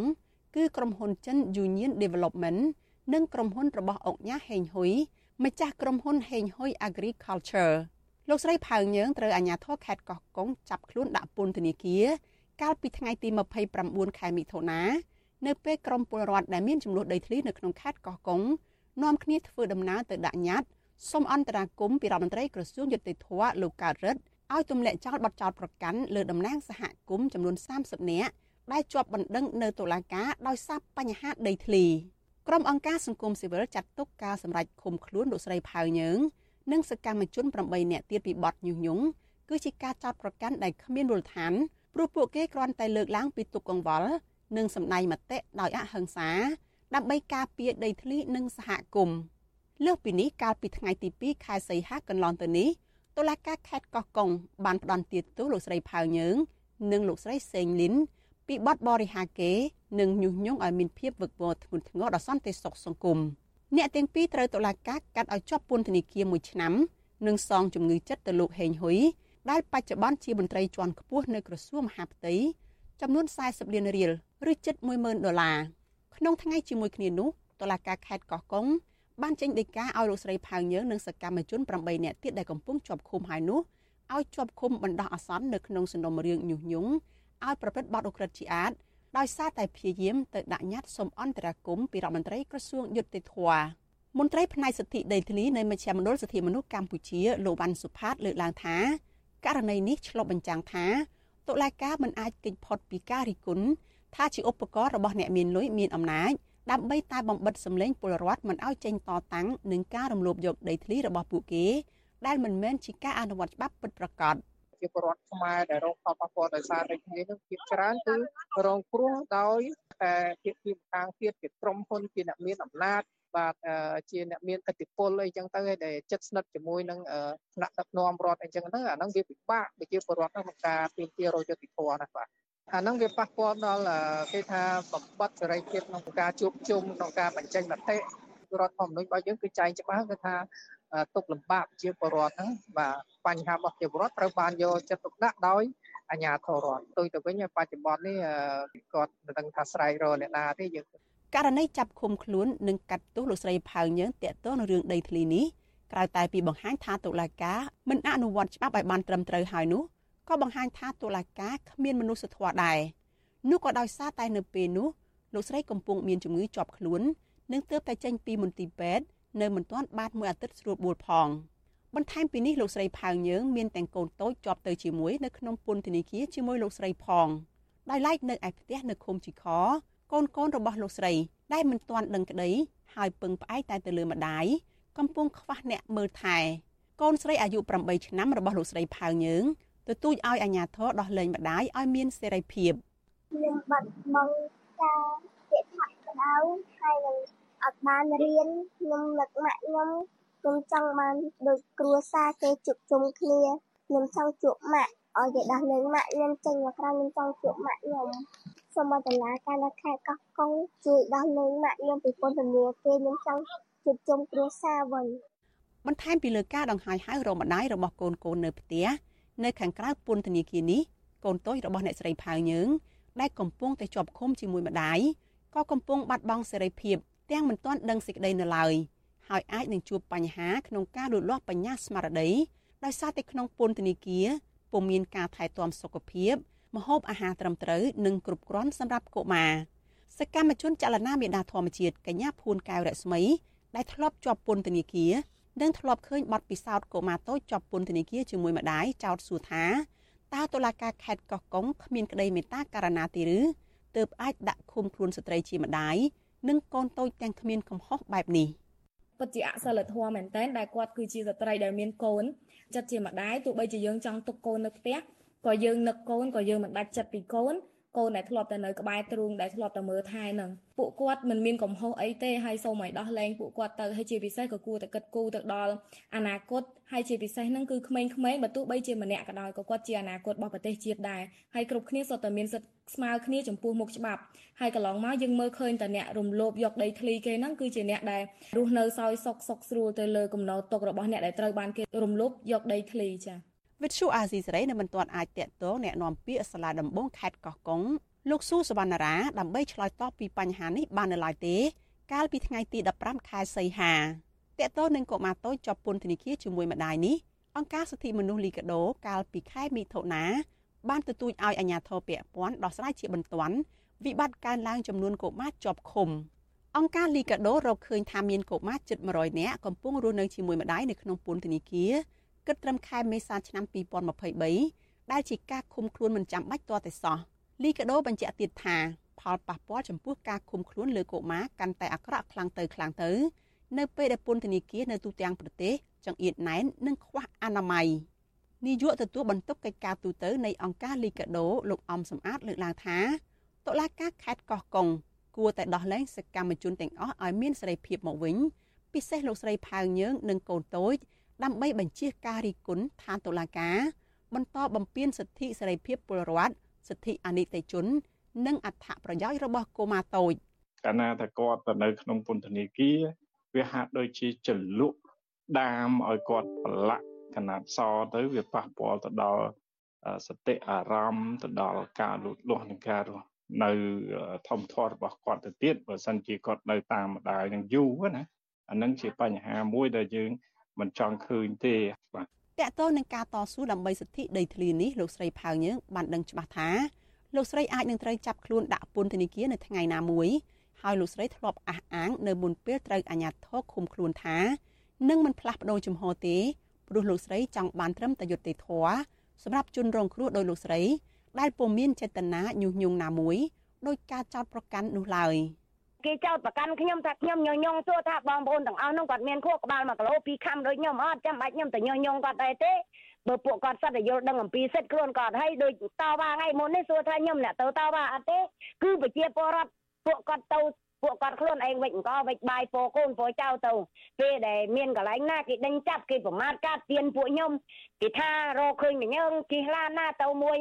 គឺក្រុមហ៊ុនចិន Union Development និងក្រុមហ៊ុនរបស់អង្គញាហេងហ៊ុយម្ចាស់ក្រុមហ៊ុនហេងហ៊ុយ Agriculture លោកស្រីផៅញើងត្រូវអាជ្ញាធរខេត្តកោះកុងចាប់ខ្លួនដាក់ពន្ធនាគារកាលពីថ្ងៃទី29ខែមិថុនា នៅពេលក្រុមពលរដ្ឋដែលមានចំនួនដីធ្លីនៅក្នុងខេត្តកោះកុងនាំគ្នាធ្វើដំណើរទៅដាក់ញត្តិសូមអន្តរាគមន៍ពីរដ្ឋមន្ត្រីក្រសួងយុតិធធលោកកើតរិទ្ធឲ្យទម្លាក់ចោលបទចោទប្រកាន់លើតំណាងសហគមន៍ចំនួន30នាក់ដែលជាប់បណ្ដឹងនៅតុលាការដោយសារបញ្ហាដីធ្លីក្រុមអង្គការសង្គមស៊ីវិលចាត់ទុកការសម្រេចឃុំខ្លួនលោកស្រីផៅញើង និងសកម្មជន8នាក់ទៀតពីបទញុះញង់គឺជាការចោទប្រកាន់ដែលគ្មានមូលដ្ឋានព្រោះពួកគេគ្រាន់តែលើកឡើងពីទុកកង្វល់ និងសម្ដែងមតិដោយអហិង្សា ដើម្បីការពារដីធ្លីនិងសហគមន៍លើសពីនេះកាលពីថ្ងៃទី2ខែសីហាកន្លងទៅនេះតុលាការខេត្តកោះកុងបានផ្តន្ទាទោសលោកស្រីផៅញើង និងលោកស្រីសេងលីនពីបទបរិហាកេនិងញុះញង់ឲ្យមានភាពវឹកវរធ្ងន់ធ្ងរដល់សន្តិសុខសង្គមអ្នកទាំងពីរត្រូវតុលាការកាត់ឲ្យជាប់ពន្ធនាគារ1ឆ្នាំនិងសងជំងឺចិត្តទៅលោកហេងហ៊ុយដែលបច្ចុប្បន្នជាមន្ត្រីជាន់ខ្ពស់នៅក្រសួងមហាផ្ទៃចំនួន40លានរៀល ឬជិត10000ដុល្លារក្នុងថ្ងៃជាមួយគ្នានោះតុលាការខេត្តកោះកុងបានចេញដីកាឲ្យលោកស្រីផៅញើងនិងសកម្មជន8នាក់ទៀតដែលកំពុងជាប់ឃុំហើយនោះឲ្យជាប់ឃុំបណ្ដោះអាសន្ននៅក្នុងសំណុំរឿងញុះញង់ឲ្យប្រព្រឹត្តបទឧក្រិដ្ឋជាអាតដោយសារតែព្យាយាមទៅដាក់ញត្តិសុំអន្តរាគមន៍ពីរដ្ឋមន្ត្រីក្រសួងយុតិធធមន្ត្រីផ្នែកសិទ្ធិដីធ្លីនៃមជ្ឈមណ្ឌលសិទ្ធិមនុស្សកម្ពុជាលោកវ៉ាន់សុផាតលើកឡើងថាករណីនេះឆ្លុះបញ្ចាំងថាតុលាការមិនអាចគេចផុតពីការរិះគន់ ថាជាឧបករណ៍របស់អ្នកមានលុយមានអំណាចដើម្បីតែបំបិតសម្លេងពលរដ្ឋមិនឲ្យចេញតតាំងនឹងការរំលោភយកដីធ្លីរបស់ពួកគេ ដែលមិនមែនជាការអនុវត្តច្បាប់ពិតប្រាកដជាពលរដ្ឋខ្មែរដែលរងផលប៉ះពាល់ដោយសារដីធ្លីនឹងភាគច្រើនគឺរងគ្រោះដោយតែភាគីម្ខាងទៀតជាក្រុមហ៊ុនជាអ្នកមានអំណាចបាទជាអ្នកមានឥទ្ធិពលអីចឹងទៅដែលចិត្តស្និទ្ធជាមួយនឹងថ្នាក់ដឹកនាំរដ្ឋអីចឹងទៅអាហ្នឹងវាពិបាកប្រជាពលរដ្ឋក្នុងការទាមទាររយយុត្តិធម៌ណាបាទ អាហ្នឹងវាប៉ះពាល់ដល់គេថាបំបត្តិសេរីភាពក្នុងការជួបជុំក្នុងការបញ្ចេញមតិរដ្ឋធម្មនុញ្ញរបស់យើងគឺចែងច្បាស់គឺថាទុកលំបាកជាពលរដ្ឋហ្នឹងបាទបញ្ហារបស់ជាពលរដ្ឋត្រូវបានយកចិត្តទុកដាក់ដោយអាជ្ញាធររដ្ឋទៅទៅវិញបច្ចុប្បន្ននេះគាត់មិនដឹងថាស្រែករអ្នកណាទេយើងករណីចាប់ឃុំខ្លួននិងកាត់ទោសលោកស្រីផៅញើងតាក់ទងនឹងរឿងដីធ្លីនេះក្រៅតែពីបង្ហាញថាតុលាការមិនអនុវត្តច្បាប់ឲ្យបានត្រឹមត្រូវហើយនោះ ក៏បង្ហាញថាតុលាការគ្មានមនុស្សធម៌ដែរនោះក៏ដោយសារតែនៅពេលនោះលោកស្រីកំពុងមានជំងឺជាប់ខ្លួននិងទើបតែចេញពីមន្ទីរពេទ្យនៅមិនទាន់បានមួយអាទិត្យស្រួលបួលផង បន្ថែមពីនេះលោកស្រីផៅញើងមានទាំងកូនតូចជាប់ទៅជាមួយនៅក្នុងពន្ធនាគារជាមួយលោកស្រីផងដោយឡែកនៅឯផ្ទះនៅឃុំជីខកូនកូនរបស់លោកស្រី ដែលមិនទាន់ដឹងក្តីហើយពឹងផ្អែកតែទៅលើម្ដាយកំពុងខ្វះអ្នកមើលថែកូនស្រីអាយុ8ឆ្នាំរបស់លោកស្រីផៅញើង ទទូចឲ្យអាជ្ញាធរដោះលែងម្ដាយឲ្យមានសេរីភាពខ្ញុំបាត់បង់ការពាក្យថាក្តៅហើយនឹងអត់បានរៀនខ្ញុំនឹកម៉ាក់ខ្ញុំខ្ញុំចង់បានដូចគ្រួសារគេជួបជុំគ្នាខ្ញុំចង់ជួបម៉ាក់ឲ្យគេដោះលែងម៉ាក់ខ្ញុំចេញមកក្រៅខ្ញុំចង់ជួបម៉ាក់ខ្ញុំសូមឲ្យតឡាការនៅខេត្តកោះកុងជួយដោះលែងម៉ាក់ខ្ញុំពីពន្ធនាគារខ្ញុំចង់ជួបជុំគ្រួសារវិញបន្ថែមពីលើការដង្ហែហៅរកម្ដាយរបស់កូនកូននៅផ្ទះ នៅខាងក្រៅពន្ធនាគារនេះកូនតូចរបស់អ្នកស្រីផៅញើងដែលកំពុងតែជាប់ឃុំជាមួយម្ដាយក៏កំពុងបាត់បង់សេរីភាពទាំងមិនទាន់ដឹងសេចក្តីនៅឡើយហើយអាចនឹងជួបបញ្ហាក្នុងការលូតលាស់បញ្ញាស្មារតីដោយសារតែក្នុងពន្ធនាគារពុំមានការថែទាំសុខភាពម្ហូបអាហារត្រឹមត្រូវនិងគ្រប់គ្រាន់សម្រាប់កុមារសកម្មជនចលនាមេដាធម្មជាតិកញ្ញាភួនកែវរស្មីដែលធ្លាប់ជាប់ពន្ធនាគារ និងធ្លាប់ឃើញបទពិសោធន៍កុមារតូចជាប់ពន្ធនាគារជាមួយម្ដាយចោទសួរថាតើតុលាការខេត្តកោះកុងគ្មានក្តីមេត្តាករណាទេឬទើបអាចដាក់ឃុំខ្លួនស្ត្រីជាម្ដាយនិងកូនតូចទាំងគ្មានកំហុសបែបនេះពិតជាអសិលធម៌មែនតើដែលគាត់គឺជាស្ត្រីដែលមានកូនចិត្តជាម្ដាយទោះបីជាយើងចង់ទុកកូននៅផ្ទះក៏យើងនឹកកូនក៏យើងមិនដាច់ចិត្តពីកូន កូនដែលធ្លាប់តែនៅក្បែរទ្រូងដែលធ្លាប់តែមើលថែនឹងពួកគាត់មិនមានកំហុសអីទេហើយសូមឲ្យដោះលែងពួកគាត់ទៅហើយជាពិសេសក៏គួរតែគិតគូរទៅដល់អនាគតហើយជាពិសេសហ្នឹងគឺក្មេងៗបើទោះបីជាម្នាក់ក៏ដោយក៏គាត់ជាអនាគតរបស់ប្រទេសជាតិដែរហើយគ្រប់គ្នាសុទ្ធតែមានសិទ្ធិស្មើគ្នាចំពោះមុខច្បាប់ហើយកន្លងមកយើងមើលឃើញតែអ្នករំលោភយកដីធ្លីគេហ្នឹងគឺជាអ្នកដែលរស់នៅសោយសុខសុខស្រួលទៅលើគំនរទុករបស់អ្នកដែលត្រូវបានគេរំលោភយកដីធ្លីចា៎ វិទ្យុអាស៊ីសេរីនៅមិនទាន់អាចតាក់ទងแนะនាំពាក្យសាលាដំបងខេត្តកោះកុងលោកស៊ូសវណ្ណារាដើម្បីឆ្លើយតបពីបញ្ហានេះបាននៅឡើយទេ កាលពីថ្ងៃទី15ខែសីហាតាក់ទងនឹងកុមារតូចជាប់ពន្ធនាគារជាមួយម្ដាយនេះអង្គការសិទ្ធិមនុស្សលីកាដូកាលពីខែមិថុនាបានទទូចឲ្យអាជ្ញាធរពាក់ព័ន្ធដោះស្រាយជាបន្ទាន់វិបត្តិកើនឡើងចំនួនកុមារជាប់ឃុំអង្គការលីកាដូរកឃើញថាមានកុមារជិត100នាក់កំពុងរស់នៅជាមួយម្ដាយនៅក្នុងពន្ធនាគារ គិតត្រឹមខែមេសាឆ្នាំ2023ដែលជាការឃុំខ្លួនមិនចាំបាច់ទាល់តែសោះលីកាដូបញ្ជាក់ទៀតថាផលប៉ះពាល់ចំពោះការឃុំខ្លួនលើកុមារកាន់តែអាក្រក់ខ្លាំងទៅខ្លាំងទៅ នៅពេលដែលពន្ធនាគារនៅទូទាំងប្រទេសចង្អៀតណែននិងខ្វះអនាម័យនាយកទទួលបន្ទុកកិច្ចការទូតនៃអង្គការលីកាដូលោកអំសំអាតលើកឡើងថាតុលាការខេត្តកោះកុងគួរតែដោះលែងសកម្មជនទាំងអស់ឲ្យមានសេរីភាពមកវិញពិសេសលោកស្រីផៅយើងនិងកូនតូច ដើម្បីបញ្ជាការរីគុណឋានតុលាការ បន្តបំពេញសិទ្ធិសេរីភាពពលរដ្ឋសិទ្ធិអនិច្ចជន និងអត្ថប្រយោជន៍របស់កុមារតូចកាលណាថាគាត់ទៅនៅក្នុងពន្ធនាគារវាហាក់ដូចជាចលុកដាមឲ្យគាត់ប្រឡាក់កណាត់សទៅវាប៉ះពាល់ទៅដល់សតិអារម្មណ៍ទៅដល់ការលូតលាស់និងការរស់នៅធម្មធម៌របស់គាត់ទៅទៀតបើសិនជាគាត់នៅតាមម្ដាយនឹងយូរណាអានឹងជាបញ្ហាមួយដែលយើង មិនចង់ឃើញទេបាទតកតទៅនឹងការតស៊ូដើម្បីសិទ្ធិដីធ្លីនេះលោកស្រីផៅយើងបានដឹងច្បាស់ថាលោកស្រីអាចនឹងត្រូវចាប់ខ្លួនដាក់ពន្ធនាគារនៅថ្ងៃណាមួយហើយលោកស្រីធ្លាប់អះអាងនៅមុនពេលត្រូវអាជ្ញាធរឃុំខ្លួនថានឹងមិនផ្លាស់ប្ដូរជំហរទេព្រោះលោកស្រីចង់បានត្រឹមតែយុត្តិធម៌សម្រាប់ជនរងគ្រោះដោយលោកស្រី ដែលពុំមានចេតនាញុះញង់ណាមួយដោយការចោទប្រកាន់នោះឡើយ។ គេចោទប្រកាន់ខ្ញុំថាខ្ញុំញញងសួរថាបងប្អូនទាំងអស់នោះគាត់មានខួរក្បាល1គីឡូ2ខាំដូចខ្ញុំអត់ចាំបាច់ខ្ញុំទៅញញងគាត់ដែរទេបើពួកគាត់សិតតែយល់ដឹងអំពីសិទ្ធិខ្លួនគាត់ហើយដូចតវ៉ាថ្ងៃមុននេះសួរថាខ្ញុំអ្នកទៅតវ៉ាអត់ទេគឺប្រជាពលរដ្ឋពួកគាត់ទៅពួកគាត់ខ្លួនឯងវិចអង្គវិចបាយពោកូនពោចៅទៅពេលដែលមានកន្លែងណាគេដេញចាប់គេប្រមាថកាត់ទៀនពួកខ្ញុំគេថារកឃើញញើងជិះឡានណាទៅមួយ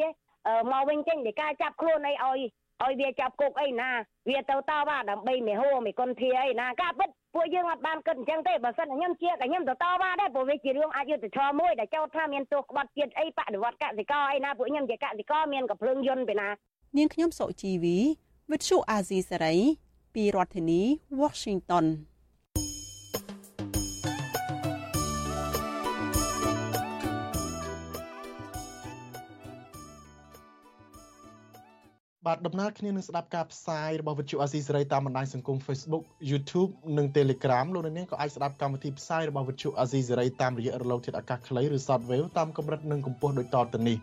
មកវិញចេញពីការចាប់ខ្លួនអីឲ្យ ឲ្យវាចាប់គុកអីណាវាទៅតវ៉ាដើម្បីមេហោមេគុនធាអីណាការពិតពួកយើងអត់បានគិតអញ្ចឹងទេបើសិនខ្ញុំជាខ្ញុំទៅតវ៉ាដែរព្រោះវាជារឿងអយុត្តិធម៌មួយដែលចោទថាមានទោសក្បត់ជាតិអីបដិវត្តកសិករអីណាពួកខ្ញុំជាកសិករមានកំភ្លើងយន្តពីណានាងខ្ញុំសុជីវីវិទ្យុអាស៊ីសេរីពីរដ្ឋធានី Washington បាទដំណើរគ្នានឹងស្ដាប់ការផ្សាយរបស់វិទ្យុអាស៊ីសេរីតាមបណ្ដាញសង្គម Facebook YouTube និង Telegram លោកនាងក៏អាចស្ដាប់កម្មវិធីផ្សាយរបស់វិទ្យុអាស៊ីសេរីតាមរយៈរលកធាតុអាកាសខ្លីឬ Shortwave តាមកម្រិតនិងកម្ពស់ដូចតទៅនេះ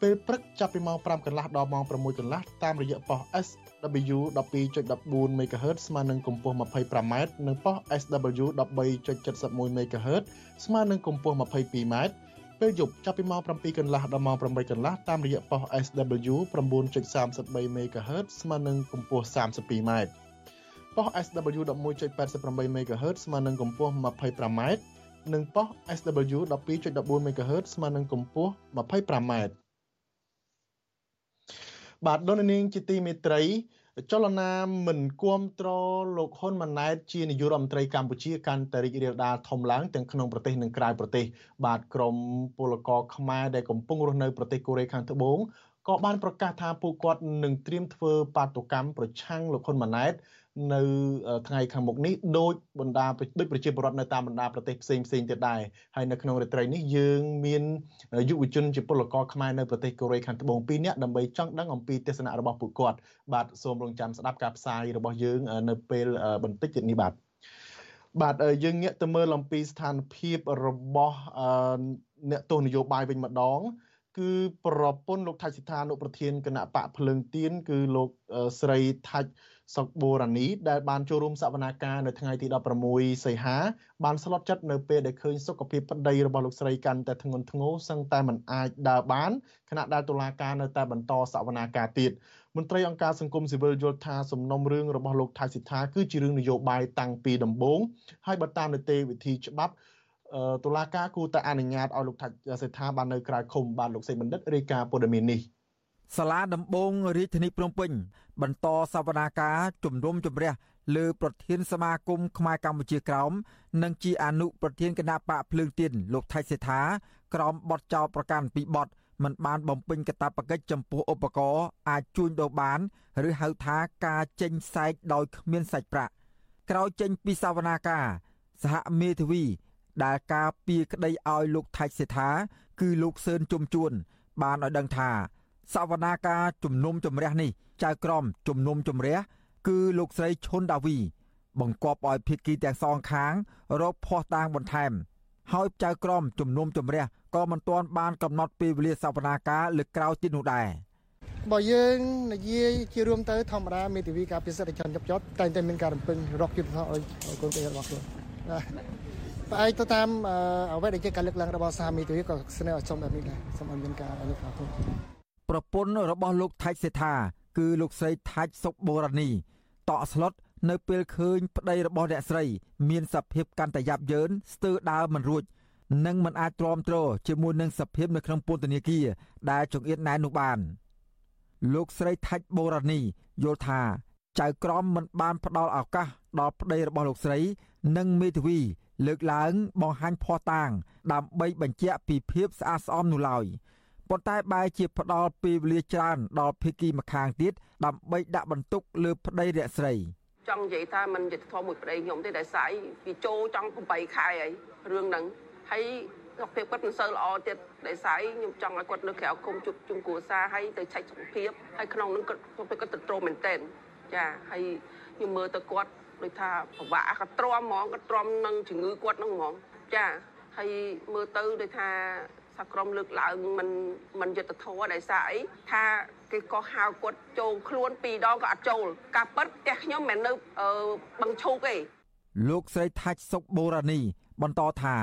ពេលព្រឹកចាប់ពីម៉ោង5កន្លះដល់ម៉ោង6កន្លះតាមរយៈប៉ុស SW 12.14 MHz ស្មើនឹងកម្ពស់ 25m និងប៉ុស SW 13.71 MHz ស្មើនឹងកម្ពស់ 22m ពេលយប់ចាប់ពីម៉ោង7កន្លះដល់ម៉ោង8កន្លះតាមរយៈប៉ុស SW 9.33 MHz ស្មើនឹងកម្ពស់ 32m ប៉ុស SW 11.88 MHz ស្មើនឹងកម្ពស់ 25m និងប៉ុស SW 12.14 MHz ស្មើនឹងកម្ពស់ 25m បាទលោកនាងជាទីមេត្រី ចលនាមិនគ្រប់គ្រងលោកហ៊ុនម៉ាណែតជានាយករដ្ឋមន្ត្រីកម្ពុជាកាន់តែរីករាលដាលធំឡើងទាំងក្នុងប្រទេសនិងក្រៅប្រទេស បាទក្រមពលករខ្មែរដែលកំពុងរស់នៅប្រទេសកូរ៉េខាងត្បូងក៏បានប្រកាសថាពួកគាត់នឹងត្រៀមធ្វើបាតុកម្មប្រឆាំងលោកហ៊ុនម៉ាណែត នៅថ្ងៃខាងមុខនេះដោយបណ្ដាដូចប្រជាពលរដ្ឋនៅតាមបណ្ដាប្រទេសផ្សេងផ្សេងទៀតដែរហើយនៅក្នុងរាត្រីនេះយើងមានយុវជនជាពលករខ្មែរនៅប្រទេសកូរ៉េខាងត្បូង2នាក់ដើម្បីចង់ដឹងអំពីទស្សនៈរបស់ពួកគាត់បាទសូមរងចាំស្ដាប់ការផ្សាយរបស់យើងនៅពេលបន្តិចទៀតនេះបាទបាទយើងងាកទៅមើលអំពីស្ថានភាពរបស់អ្នកទស្សនយោបាយវិញម្ដងគឺប្រពន្ធលោកថាច់សិដ្ឋានុប្រធានគណៈបកភ្លើងទៀនគឺលោកស្រីថាច់ សុកបូរ៉ានីដែលបានចូលរួមសវនាការនៅថ្ងៃទី16សីហាបានស្លុតចិត្តនៅពេលដែលឃើញសុខភាពប្តីរបស់លោកស្រីកាន់តែធ្ងន់ធ្ងរសឹងតែមិនអាចដើរបានខណៈដែលតុលាការនៅតែបន្តសវនាការទៀតមន្ត្រីអង្គការសង្គមស៊ីវិលយល់ថាសំណុំរឿងរបស់លោកថៃសិដ្ឋាគឺជារឿងនយោបាយតាំងពីដំបូងហើយបើតាមនីតិវិធីច្បាប់តុលាការគួរតែអនុញ្ញាតឲ្យលោកថៃសិដ្ឋាបាននៅក្រៅឃុំបានលោកសេបណ្ឌិតរាយការណ៍ព័ត៌មាននេះ សាលាដំបងរាជធានីភ្នំពេញ បន្តសវនាការជំនុំជម្រះលើប្រធានសមាគមខ្មែរកម្ពុជាក្រោមនិងជាអនុប្រធានគណៈបកភ្លើងទៀនលោកថៃសេដ្ឋាក្រោមបទចោទប្រកាន់ពីបទមិនបានបំពេញកាតព្វកិច្ចចំពោះឧបករណ៍អាចជួញដូរបាន ឬហៅថាការចេញសែកដោយគ្មានសាច់ប្រាក់ក្រោយចេញពីសវនាការសហមេធាវី ដែលការពីក្តីឲ្យលោកថៃសេដ្ឋាគឺលោកសឿនជុំជួន បានឲ្យដឹងថា សវនាការជំនុំជម្រះនេះចៅក្រមជំនុំជម្រះគឺលោកស្រីឈុនដាវី បង្គាប់ឲ្យភាគីទាំងសងខាងរកភ័ស្តុតាងបន្ថែម ហើយចៅក្រមជំនុំជម្រះក៏មិនទាន់បានកំណត់ពេលវេលាសវនាការលើកក្រោយទៀតនោះដែរបើយើងនិយាយជារួមទៅធម្មតាមេធាវីការពិសិដ្ឋជនចាប់ចត់តែតែមានការរំពឹងរកយុទ្ធសាស្ត្រឲ្យកូនប្រុសរបស់ខ្លួនផ្អែកទៅតាមអ្វីដែលជាការលើកឡើងរបស់សាមីទាក៏ស្នើឲ្យចំបែបនេះដែរសូមឲ្យមានការលើកឡើង ប្រពន្ធរបស់លោកថៃសេដ្ឋាគឺលោកស្រីថាច់សុកបូរ៉ានីតក់ស្លុតនៅពេលឃើញប្តីរបស់អ្នកស្រី មានសភាពកាន់តែយ៉ាប់យ៉ឺនស្ទើរដើរមិនរួចនិងមិនអាចទ្រាំទ្រជាមួយនឹងសភាពនៅក្នុងពន្ធនាគារដែលចង្អៀតណែននោះបាន លោកស្រីថាច់បូរ៉ានីយល់ថាចៅក្រមមិនបានផ្ដល់ឱកាសដល់ប្តីរបស់លោកស្រី និងមេធាវី លើកឡើងបង្ហាញភ័ស្តុតាង ដើម្បីបញ្ជាក់ពីភាពស្អាតស្អំនោះឡើយ ប៉ុន្តែបែរជាផ្ដល់ពេលវេលាច្រើនដល់ភេកីម្ខាងទៀតដើម្បីដាក់បន្ទុកលើប្តីរស្រីចង់និយាយថាมันយុទ្ធធម៌មួយប្តីខ្ញុំទេដែលស្អីវាចូលចង់8ខែហើយរឿងហ្នឹងហើយសុខភាពគាត់មិនសូវល្អទៀតដែលស្អីខ្ញុំចង់ឲ្យគាត់នៅក្រៅគុំជប់ជុំគ្រួសារហើយទៅឆែកសុខភាពហើយក្នុងនឹងគាត់សុខភាពគាត់ទៅត្រមមែនតែនចាហើយខ្ញុំមើលទៅគាត់ដូចថាពិបាកគាត់ទ្រាំហ្មងគាត់ទ្រាំនឹងជំងឺគាត់ហ្នឹងហ្មងចាហើយមើលទៅដូចថា សហក្រមលើកឡើងមិនមិនយុទ្ធធរដោយសារអីថាគេក៏ហៅគាត់ចូលខ្លួនពីរដងក៏អត់ចូលការប៉ັດផ្ទះខ្ញុំមិននៅបឹងឈូកទេលោកស្រីថាច់សុកបូរ៉ានី បន្តថា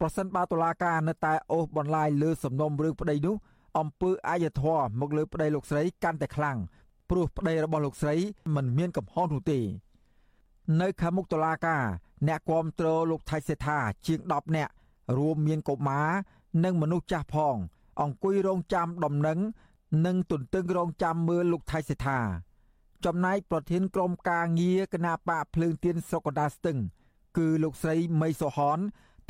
ប្រសិនបើតុលាការនៅតែអូសបន្លាយលើសំណុំរឿងប្តីនោះអំពើអាយធម៌មកលើប្តីលោកស្រីកាន់តែខ្លាំងព្រោះប្តីរបស់លោកស្រីមិនមានកំហុសនោះទេនៅខាងមុខតុលាការអ្នកគាំទ្រលោកថៃសេដ្ឋាជាង10នាក់រួមមានកុមារ និងមនុស្សចាស់ផង អង្គុយរងចាំដំណឹង និងទន្ទឹងរងចាំមើលលោកថៃសេដ្ឋាចំណែកប្រធានក្រុមការងារគណៈបកភ្លើងទៀនស្រុកកណ្ដាលស្ទឹង គឺលោកស្រីមីសុហន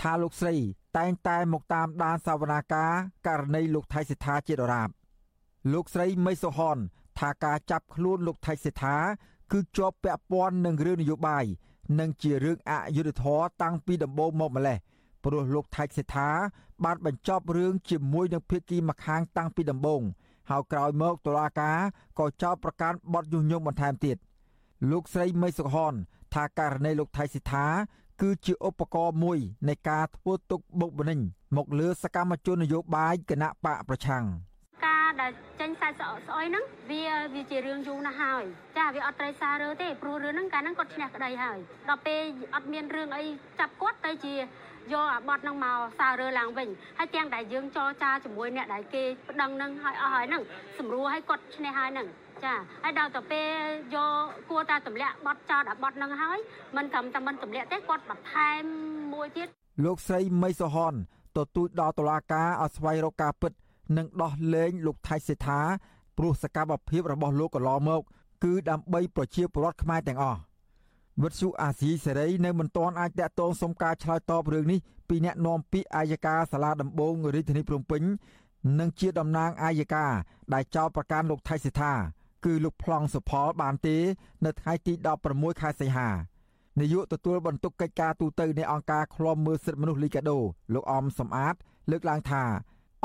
ថាលោកស្រី តែងតែមកតាមដានសវនាការករណីលោកថៃសេដ្ឋាជាដរាបលោកស្រីមីសុហន ថាការចាប់ខ្លួនលោកថៃសេដ្ឋាគឺជាប់ពាក់ព័ន្ធនឹងរឿងនយោបាយនិងជារឿងអយុត្តិធម៌តាំងពីដំបូងមកម្លេះ ព្រោះលោកថៃសេដ្ឋាបានបញ្ចប់រឿងជាមួយនឹងភាគីម្ខាងតាំងពីដំបូងហើយក្រោយមកតុលាការក៏ចោទប្រកាន់បទញុះញង់បន្ថែមទៀតលោកស្រីមីសុខនថាករណីលោកថៃសិដ្ឋាគឺជាឧបករណ៍មួយនៃការធ្វើទុកបុកម្នេញមកលើសកម្មជននយោបាយគណៈបកប្រឆាំងការដែលចេញខ្សែស្អស្អុយហ្នឹងវាវាជារឿងយូរណាស់ហើយចាវាអត់ត្រូវសាររើទេព្រោះរឿងហ្នឹងកាលហ្នឹងគាត់ឈ្នះក្តីហើយដល់ពេលអត់មានរឿងអីចាប់គាត់ទៅជា យកអាបត់នឹងមកសាររើឡើងវិញហើយទាំងដែលយើងចរចាជាមួយអ្នកដែលគេប្តឹងនឹងហើយអស់ហើយហ្នឹងស្រួលឲ្យគាត់ឈ្នះហើយហ្នឹងចាហើយដល់ទៅពេលយកគួរតែទម្លាក់បត់ចោតអាបត់នឹងហើយមិនត្រឹមតែមិនទម្លាក់ទេគាត់បន្ថែមមួយទៀតលោកស្រីមីសុហនទទូចដល់តុលាការឲ្យស្វែងរកការពិត និងដោះលែងលោកថៃសេដ្ឋាព្រោះសកម្មភាពរបស់លោកកន្លងមក គឺដើម្បីប្រជាពលរដ្ឋខ្មែរទាំងអស់ វិទ្យុអាស៊ីសេរីនៅមិនទាន់អាចតាក់ទងសុំការឆ្លើយតបរឿងនេះពីអ្នកនាំពាក្យអាយកាសាលាដំបងរាជធានីភ្នំពេញនិងជាតំណាងអាយកាដែលចោទប្រកាន់លោកថៃសិដ្ឋាគឺលោកប្លង់សុផលបានទេ នៅថ្ងៃទី16ខែសីហានាយកទទួលបន្ទុកកិច្ចការទូតនៃអង្គការឃ្លាំមើលសិទ្ធិមនុស្សលីកាដូលោកអមសំអាត លើកឡើងថា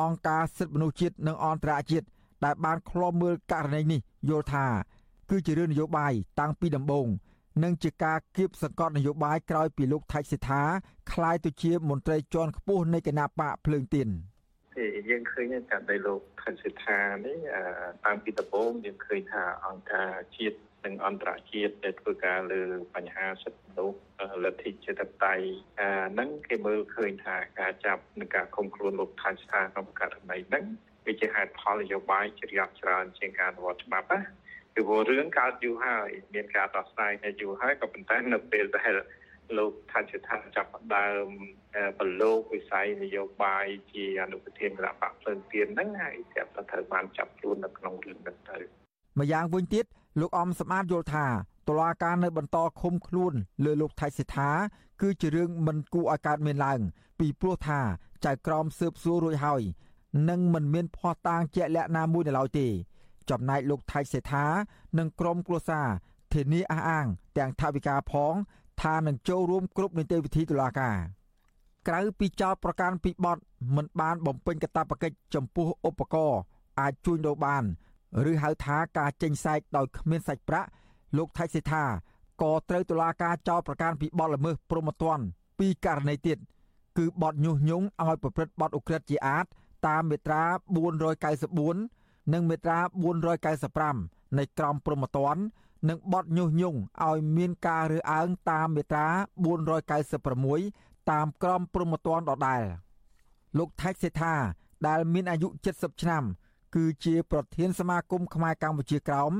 អង្គការសិទ្ធិមនុស្សជាតិនិងអន្តរជាតិដែលបានឃ្លាំមើលករណីនេះយល់ថា គឺជារឿងនយោបាយតាំងពីដំបូង និងជាការគៀបសង្កត់នយោបាយក្រោយពីលោកថៃសិដ្ឋាក្លាយទៅជាមន្ត្រីជាន់ខ្ពស់នៃគណៈបកភ្លើងទៀនទេយើងឃើញថាដីលោកថៃសិដ្ឋានេះតាំងពីដំបូងយើងឃើញថាអង្គការជាតិនិងអន្តរជាតិដែលធ្វើការលើបញ្ហាសិទ្ធិមនុស្សលទ្ធិជាតិតៃហ្នឹងគេមើលឃើញថាការចាប់និងការឃុំខ្លួនលោកថៃសិដ្ឋាក្នុងករណីហ្នឹងវាជាហេតុផលនយោបាយជ្រាបច្រើនជាងការអនុវត្តច្បាប់ណា ពីព្រោះរឿងកើតយូរហើយមានការដោះស្រាយនៅយូរហើយក៏ប៉ុន្តែនៅពេលដែលលោកថាជាថាចាប់ផ្ដើមប្រឡូកវិស័យនយោបាយជាអនុប្រធានគណៈបកភ្លើងទៀនហ្នឹងហើយចាប់ទៅត្រូវបានចាប់ខ្លួននៅក្នុងរឿងហ្នឹងទៅម្យ៉ាងវិញទៀតលោកអំសម្បត្តិយល់ថាតុលាការនៅបន្តឃុំខ្លួនលើលោកថៃសិដ្ឋាគឺជារឿងមិនគួរឲ្យកើតមានឡើង ពីព្រោះថាចៅក្រមស៊ើបសួររួចហើយនិងមិនមានភ័ស្តុតាងជាក់លាក់ណាមួយនៅឡើយទេ ចំណែកលោកថៃសេដ្ឋានិងក្រុមគ្រួសារធានាអះអាង ទាំងថាវិការផង ថានឹងចូលរួមគ្រប់នីតិវិធីតុលាការក្រៅពីចោតប្រកាន់ពីបទមិនបានបំពេញកាតព្វកិច្ចចំពោះឧបករណ៍អាចជួញដូរបាន ឬហៅថាការចេញសែកដោយគ្មានសាច់ប្រាក់លោកថៃសេដ្ឋាក៏ត្រូវតុលាការចោទប្រកាន់ពីបទល្មើសព្រហ្មទណ្ឌពីករណីទៀតគឺបទញុះញង់ឲ្យប្រព្រឹត្តបទឧក្រិដ្ឋជាអាតតាមមាត្រា494 និងមាត្រា495នៃក្រមព្រហ្មទណ្ឌនិងបទញុះញង់ឲ្យមានការរើសអើងតាមមាត្រា496តាមក្រមព្រហ្មទណ្ឌដដែលលោកថៃសេដ្ឋាដែលមានអាយុ70ឆ្នាំ គឺជាប្រធានសមាគមខ្មែរកម្ពុជាក្រោម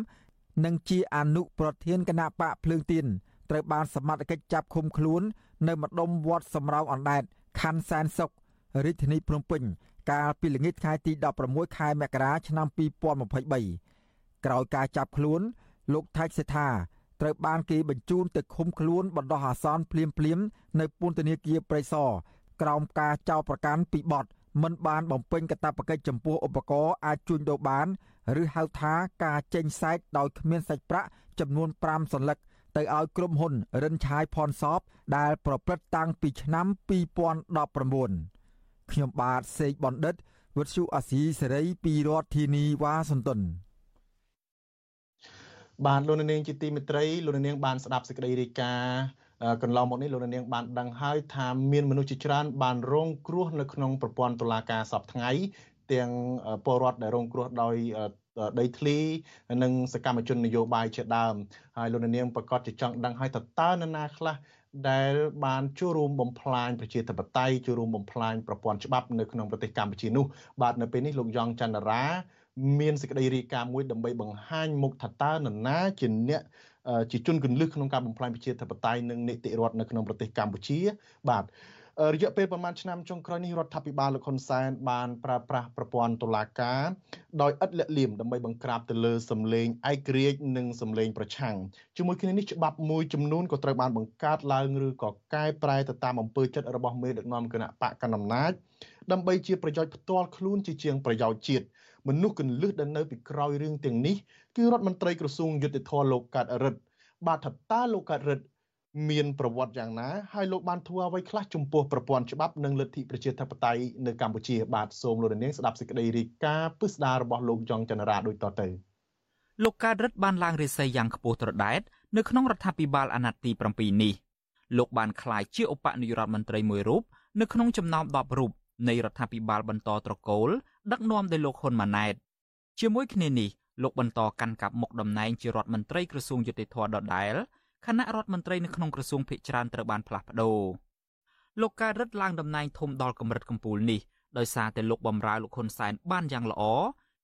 និងជាអនុប្រធានគណៈបកភ្លើងទៀនត្រូវបានសមត្ថកិច្ចចាប់ឃុំខ្លួន នៅម្ដុំវត្តសំរោងអណ្ដែតខណ្ឌសែនសុខរាជធានីភ្នំពេញ កាលពីល្ងាចថ្ងៃទី16ខែមករាឆ្នាំ2023ក្រោយការចាប់ខ្លួន លោកថៃសេដ្ឋាត្រូវបានគេបញ្ជូនទៅឃុំខ្លួនបណ្ដោះអាសន្នភ្លាមភ្លាមនៅពន្ធនាគារព្រៃសរក្រោមការចោទប្រកាន់ពីបទមិនបានបំពេញកាតព្វកិច្ចចំពោះឧបករណ៍អាចជួញដូរបាន ឬហៅថាការចេញសែកដោយគ្មានសាច់ប្រាក់ចំនួន5សន្លឹកទៅឲ្យក្រុមហ៊ុនរិនឆាយផនសបដែលប្រព្រឹត្តតាំងពីឆ្នាំ2019 ខ្ញុំបាទសេកបណ្ឌិតវុទ្ធុអាស៊ីសេរីពីរដ្ឋធានីវ៉ាស៊ីនតោនបាទលោកនាងជាទីមេត្រីលោកនាងបានស្ដាប់សេចក្តីរាយការណ៍កន្លងមកនេះលោកនាងបានដឹងហើយថាមានមនុស្សជាច្រើនបានរងគ្រោះនៅក្នុងប្រព័ន្ធតុលាការសពថ្ងៃទាំងពលរដ្ឋដែលរងគ្រោះដោយដីធ្លីនិងសកម្មជននយោបាយជាដើមហើយលោកនាងប្រកាសជាចង់ដឹងហើយតើតើនរណាខ្លះ ដែលបានចូលរួមបំផ្លាញប្រជាធិបតេយ្យចូលរួមបំផ្លាញប្រព័ន្ធច្បាប់នៅក្នុងប្រទេសកម្ពុជានោះបាទនៅពេលនេះលោកយ៉ងច័ន្ទរា មានសេចក្តីរាយការណ៍មួយដើម្បីបង្ហាញមុខថាតើនរណាជាអ្នកជាជនគន្លឹះក្នុងការបំផ្លាញប្រជាធិបតេយ្យនិងនីតិរដ្ឋនៅក្នុងប្រទេសកម្ពុជា បាទ រយៈពេលប្រមាណឆ្នាំចុងក្រោយនេះរដ្ឋាភិបាលលោកហ៊ុនសែនបានប្រើប្រាស់ប្រព័ន្ធតុលាការដោយឥតលាក់លៀមដើម្បីបង្ក្រាបទៅលើសម្លេងឯករាជ្យនិងសម្លេងប្រឆាំងជាមួយគ្នានេះច្បាប់មួយចំនួនក៏ត្រូវបានបង្កើតឡើងឬក៏កែប្រែទៅតាមអំពើចិត្តរបស់មេដឹកនាំគណៈបកកណ្ដាលអំណាចដើម្បីជាប្រយោជន៍ផ្ទាល់ខ្លួនជាជាងប្រយោជន៍ជាតិមនុស្សកន្លឹះដែលនៅពីក្រោយរឿងទាំងនេះគឺរដ្ឋមន្ត្រីក្រសួងយុតិធធលោកកាត់រិទ្ធបាទថាតើលោកកាត់រិទ្ធ មានប្រវត្តិយ៉ាងណាហើយលោកបានធ្វើអ្វីខ្លះចំពោះប្រព័ន្ធច្បាប់និងលទ្ធិប្រជាធិបតេយ្យនៅកម្ពុជាបាទសូមលោកនាងស្ដាប់សេចក្តីរាយការណ៍ពិស្ដាររបស់លោកយ៉ងច័ន្ទរាដូចតទៅលោកកើតរិទ្ធបានឡើងរាសីយ៉ាងខ្ពស់ត្រដែតនៅក្នុងរដ្ឋាភិបាលអាណត្តិទី7នេះលោកបានក្លាយជាឧបនាយករដ្ឋមន្ត្រីមួយរូបនៅក្នុងចំណោម10រូបនៃរដ្ឋាភិបាលបន្តត្រកូលដឹកនាំដោយលោកហ៊ុនម៉ាណែតជាមួយគ្នានេះលោកបន្តកាន់កាប់មុខតំណែងជារដ្ឋមន្ត្រីក្រសួងយុតិធធដដែល គណៈរដ្ឋមន្ត្រីនៅក្នុងក្រសួងភិកច្រើនត្រូវបានផ្លាស់ប្ដូរលោកកើតរិទ្ធឡើងតំណែងធំដល់កម្រិតកំពូលនេះដោយសារតែលោកបំរើលោកហ៊ុនសែនបានយ៉ាងល្អ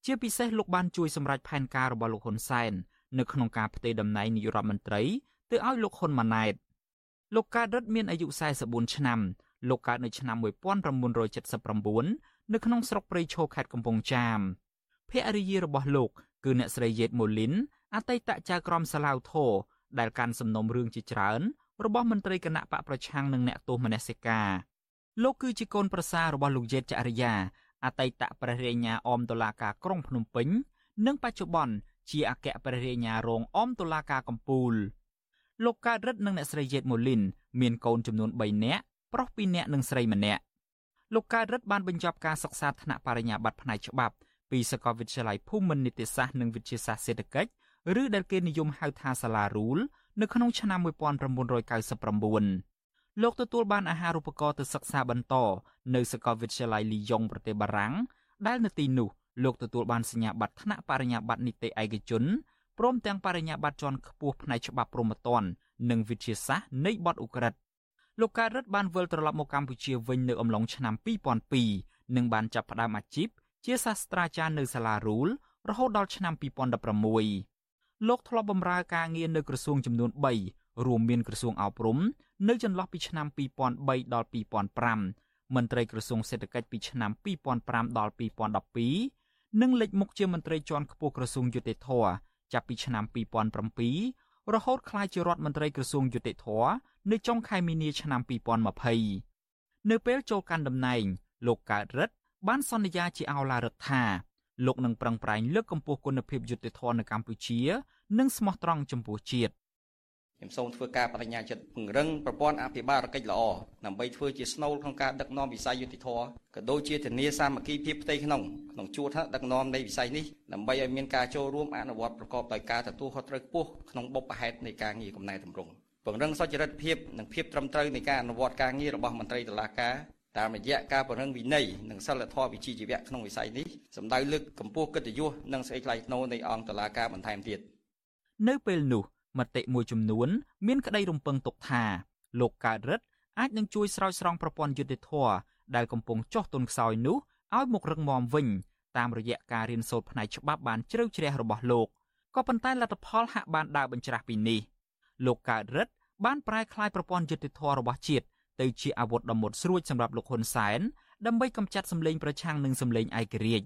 ជាពិសេសលោកបានជួយសម្រេចផែនការរបស់លោកហ៊ុនសែននៅក្នុងការផ្ទេរតំណែងនាយករដ្ឋមន្ត្រីទៅឲ្យលោកហ៊ុនម៉ាណែតលោកកើតរិទ្ធមានអាយុ44ឆ្នាំលោកកើតនៅឆ្នាំ1979នៅក្នុងស្រុកព្រៃឈរខេត្តកំពង់ចាមភរិយារបស់លោក គឺអ្នកស្រីយេតម៉ូលីនអតីតចៅក្រមសាឡាវធរ ដែលកាន់សំណុំរឿងជាច្រើន របស់មន្ត្រីគណៈបកប្រឆាំងនិងអ្នកទោសមនសិការលោកគឺជាកូនប្រសាររបស់លោកយេតចរិយាអតីតព្រះរាជអាជ្ញាអមតុលាការក្រុងភ្នំពេញ និងបច្ចុប្បន្នជាអគ្គព្រះរាជអាជ្ញារងអមតុលាការកំពូលលោកកើតរិទ្ធនិងអ្នកស្រីយេតម៉ូលីន មានកូនចំនួន3នាក់ប្រុស2នាក់និងស្រីម្នាក់លោកកើតរិទ្ធបានបញ្ចប់ការសិក្សាថ្នាក់បរិញ្ញាបត្រផ្នែកច្បាប់ពីសាកលវិទ្យាល័យភូមិន្ទនីតិសាស្ត្រនិងវិទ្យាសាស្ត្រសេដ្ឋកិច្ច ឬដែលគេនិយមហៅថាសាលារូលនៅក្នុងឆ្នាំ1999លោកទទួលបានអាហារូបករណ៍ទៅសិក្សាបន្តនៅសាកលវិទ្យាល័យលីយ៉ុងប្រទេសបារាំងដែលនៅទីនោះលោកទទួលបានសញ្ញាបត្រថ្នាក់បរិញ្ញាបត្រនីតិឯកជនព្រមទាំងបរិញ្ញាបត្រជាន់ខ្ពស់ផ្នែកច្បាប់ព្រហ្មទណ្ឌនិងវិទ្យាសាស្ត្រនៃបទឧក្រិដ្ឋលោកកើតរិទ្ធបានវិលត្រឡប់មកកម្ពុជាវិញនៅអំឡុងឆ្នាំ2002និងបានចាប់ផ្ដើមអាជីពជាសាស្ត្រាចារ្យនៅសាលារូលរហូតដល់ឆ្នាំ2016 លោកធ្លាប់បម្រើការងារនៅក្រសួងចំនួន3រួមមានក្រសួងអប់រំនៅចន្លោះពីឆ្នាំ2003ដល់2005មន្ត្រីក្រសួងសេដ្ឋកិច្ចពីឆ្នាំ2005ដល់2012និងលេចមុខជាមន្ត្រីជាន់ខ្ពស់ក្រសួងយុតិធធចាប់ពីឆ្នាំ2007រហូតក្លាយជារដ្ឋមន្ត្រីក្រសួងយុតិធធនៅចុងខែមីនាឆ្នាំ2020នៅពេលចូលកាន់តំណែងលោកកើតរិទ្ធបានសន្យាជាអោឡារឹកថា លោកនឹងប្រឹងប្រែងលើកកម្ពស់គុណភាពយុត្តិធម៌នៅកម្ពុជា និងស្មោះត្រង់ចំពោះជាតិខ្ញុំសូមធ្វើការបដិញ្ញាចិត្តពង្រឹងប្រព័ន្ធអភិបាលកិច្ចល្អដើម្បីធ្វើជាស្នូលក្នុងការដឹកនាំវិស័យយុតិធធក៏ដូចជាធានាសាមគ្គីភាពផ្ទៃក្នុងក្នុងជួរថ្នាក់ដឹកនាំនៃវិស័យនេះដើម្បីឲ្យមានការចូលរួមអនុវត្តប្រកបដោយការទទួលខុសត្រូវខ្ពស់ក្នុងបុព្វហេតុនៃការងារកំណែតម្រង់ពង្រឹងសុចរិតភាពនិងភាពត្រឹមត្រូវនៃការអនុវត្តការងាររបស់មន្ត្រីតុលាការ តាមរយៈការពង្រឹងវិន័យនិងសិលធម៌វិជ្ជាជីវៈក្នុងវិស័យនេះសម្ដៅលើកកម្ពស់កិត្តិយសនិងសេចក្តីថ្លៃថ្នូរនៃអង្គតុលាការបន្ថែមទៀតនៅពេលនោះមតិមួយចំនួន មានក្តីរំពឹងទុកថាលោកកើតរិទ្ធអាចនឹងជួយស្រោចស្រង់ប្រព័ន្ធយុតិធធដែលកំពុងចុះទុនខ្សោយនោះឲ្យមករឹងមាំវិញតាមរយៈការរៀនសូត្រផ្នែកច្បាប់បានជ្រៅជ្រះរបស់លោកក៏ប៉ុន្តែលទ្ធផលហាក់បានដើរបញ្ច្រាស់ពីនេះលោកកើតរិទ្ធបានប្រែក្លាយប្រព័ន្ធយុតិធធរបស់ជាតិ ទៅជាអាវុធដ៏មុតស្រួចសម្រាប់លោកហ៊ុនសែនដើម្បីកម្ចាត់សម្លេងប្រឆាំងនឹងសម្លេងឯករាជ្យ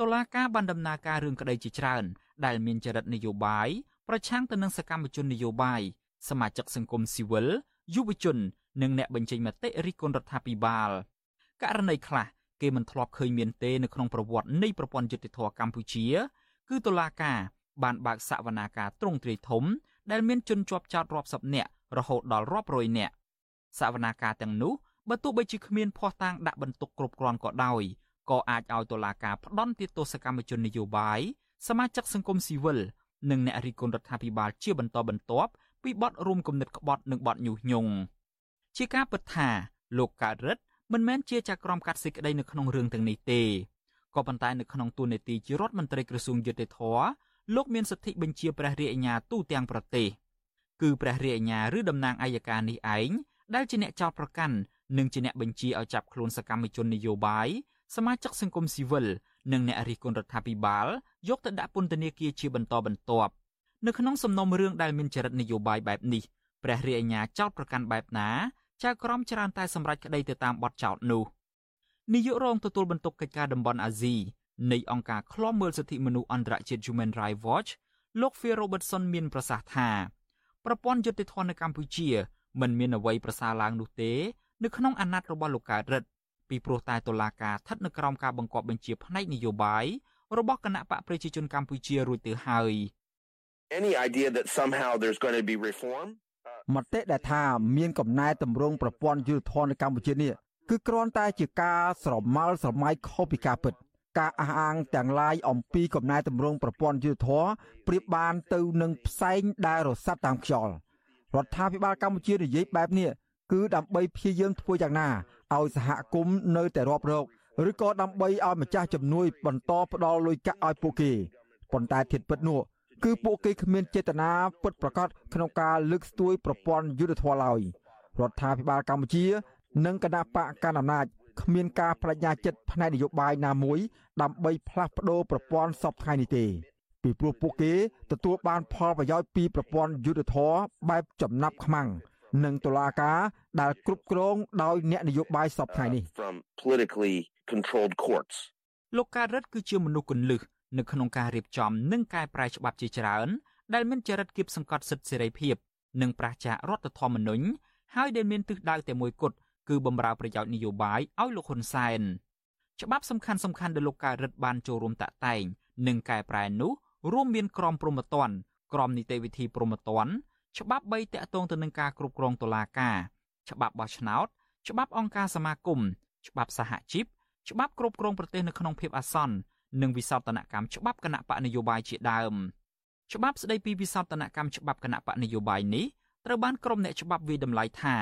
តុលាការបានដំណើរការរឿងក្តីជាច្រើន ដែលមានចរិតនយោបាយប្រឆាំងទៅនឹងសកម្មជននយោបាយសមាជិកសង្គមស៊ីវិលយុវជន និងអ្នកបញ្ចេញមតិរិះគន់រដ្ឋាភិបាលករណីខ្លះគេមិនធ្លាប់ឃើញមានទេនៅក្នុងប្រវត្តិនៃប្រព័ន្ធយុតិធធកម្ពុជា គឺតុលាការបានបើកសវនាការទ្រង់ទ្រាយធំ ដែលមានជនជាប់ចោតរាប់សិបនាក់រហូតដល់រាប់រយនាក់ សវនាការទាំងនោះបើទោះបីជាគ្មានភ័ស្តុតាងដាក់បន្ទុកគ្រប់គ្រាន់ក៏ដោយក៏អាចឲ្យតុលាការផ្ដន់ទោសកម្មជននយោបាយសមាជិកសង្គមស៊ីវិលនិងអ្នករិះគន់រដ្ឋាភិបាលជាបន្តបន្ទាប់ពីបទរួមគំនិតក្បត់និងបទញុះញង់ជាការពិតថាលោកកើតរិទ្ធមិនមែនជាចក្រមកាត់សេចក្តីនៅក្នុងរឿងទាំងនេះទេក៏ប៉ុន្តែនៅក្នុងទូនាទីជារដ្ឋមន្ត្រីក្រសួងយុតិធធលោកមានសិទ្ធិបញ្ជាព្រះរាជអាជ្ញាទូទាំងប្រទេសគឺព្រះរាជអាជ្ញាឬតំណាងអัยការនេះឯង ដែលជាអ្នកចោទប្រកាន់និងជាអ្នកបញ្ជាឲ្យចាប់ខ្លួនសកម្មជននយោបាយសមាជិកសង្គមស៊ីវិលនិងអ្នករិះគន់រដ្ឋាភិបាលយកទៅដាក់ពន្ធនាគារជាបន្តបន្ទាប់នៅក្នុងសំណុំរឿងដែលមានចរិតនយោបាយបែបនេះព្រះរាជអាជ្ញាចោទប្រកាន់បែបណាចៅក្រមច្រើនតែសម្រេចក្តីទៅតាមបទចោទនោះនាយករងទទួលបន្ទុកកិច្ចការតំបន់អាស៊ីនៃអង្គការឃ្លាំមើលសិទ្ធិមនុស្សអន្តរជាតិ Human Rights Watch លោក Phil Robertson មានប្រសាសន៍ថាប្រព័ន្ធយុត្តិធម៌នៅកម្ពុជា មិនមានអ្វីប្រសើរឡើងនោះទេនៅក្នុងអាណត្តិរបស់លោកកើតរិទ្ធពីព្រោះតែតុលាការស្ថិតនៅក្រោមការបង្គាប់បញ្ជាផ្នែកនយោបាយរបស់គណៈបកប្រជាជនកម្ពុជារួចទៅហើយ Any idea that somehow there's going to be reform មតិដែលថាមានកំណែតម្រង់ប្រព័ន្ធយុទ្ធធននៅកម្ពុជានេះគឺគ្រាន់តែជាការស្រមើលស្រមៃខុសពីការពិតការអះអាងទាំងឡាយអំពីកំណែតម្រង់ប្រព័ន្ធយុទ្ធធនប្រៀបបានទៅនឹងផ្សែងដែលរសាត់តាមខ្យល់ រដ្ឋាភិបាលកម្ពុជានិយាយបែបនេះគឺដើម្បីព្យាយាមធ្វើយ៉ាងណាឲ្យសហគមន៍នៅតែរាប់រកឬក៏ដើម្បីឲ្យម្ចាស់ជំនួយបន្តផ្ដល់លុយកាក់ឲ្យពួកគេប៉ុន្តែធៀបពិតនោះគឺពួកគេគ្មានចេតនាពិតប្រាកដក្នុងការលើកស្ទួយប្រព័ន្ធយុទ្ធធម៌ឡើយរដ្ឋាភិបាលកម្ពុជា និងគណៈបកកណ្ដាលអំណាចគ្មានការបញ្ញាចិត្តផ្នែកនយោបាយណាមួយ ដើម្បីផ្លាស់ប្ដូរប្រព័ន្ធសពថ្ងៃនេះទេ ពីព្រោះពួកគេទទួលបានផលប្រយោជន៍ពីប្រព័ន្ធយុទ្ធធរបែបចំណាប់ខ្មាំងនិងតុលាការដែលគ្រប់គ្រងដោយអ្នកនយោបាយសពថ្ងៃនេះ from politically controlled courts លោកកើតរិទ្ធគឺជាមនុស្សគន្លឹះនៅក្នុងការរៀបចំនិងកែប្រែច្បាប់ជាច្រើនដែលមានចរិតគៀបសង្កត់សិទ្ធិសេរីភាពនិងប្រឆាចរដ្ឋធម្មនុញ្ញហើយដែលមានទិសដៅតែមួយគត់គឺបំរើប្រយោជន៍នយោបាយឲ្យលោកហ៊ុនសែនច្បាប់សំខាន់សំខាន់ដែលលោកកើតរិទ្ធបានចូលរួមតាក់តែងនិងកែប្រែនោះ រួមមានក្រមព្រហ្មទណ្ឌក្រមនីតិវិធីព្រហ្មទណ្ឌច្បាប់3តាក់ទងទៅនឹងការគ្រប់គ្រងតុលាការច្បាប់បោះឆ្នោតច្បាប់អង្គការសមាគមច្បាប់សហជីពច្បាប់គ្រប់គ្រងប្រទេសនៅក្នុងភាពអាសន្ននិងវិសោធនកម្មច្បាប់គណៈបកនយោបាយជាដើមច្បាប់ស្តីពីវិសោធនកម្មច្បាប់គណៈបកនយោបាយនេះត្រូវបានក្រុមអ្នកច្បាប់វិតម្លៃថា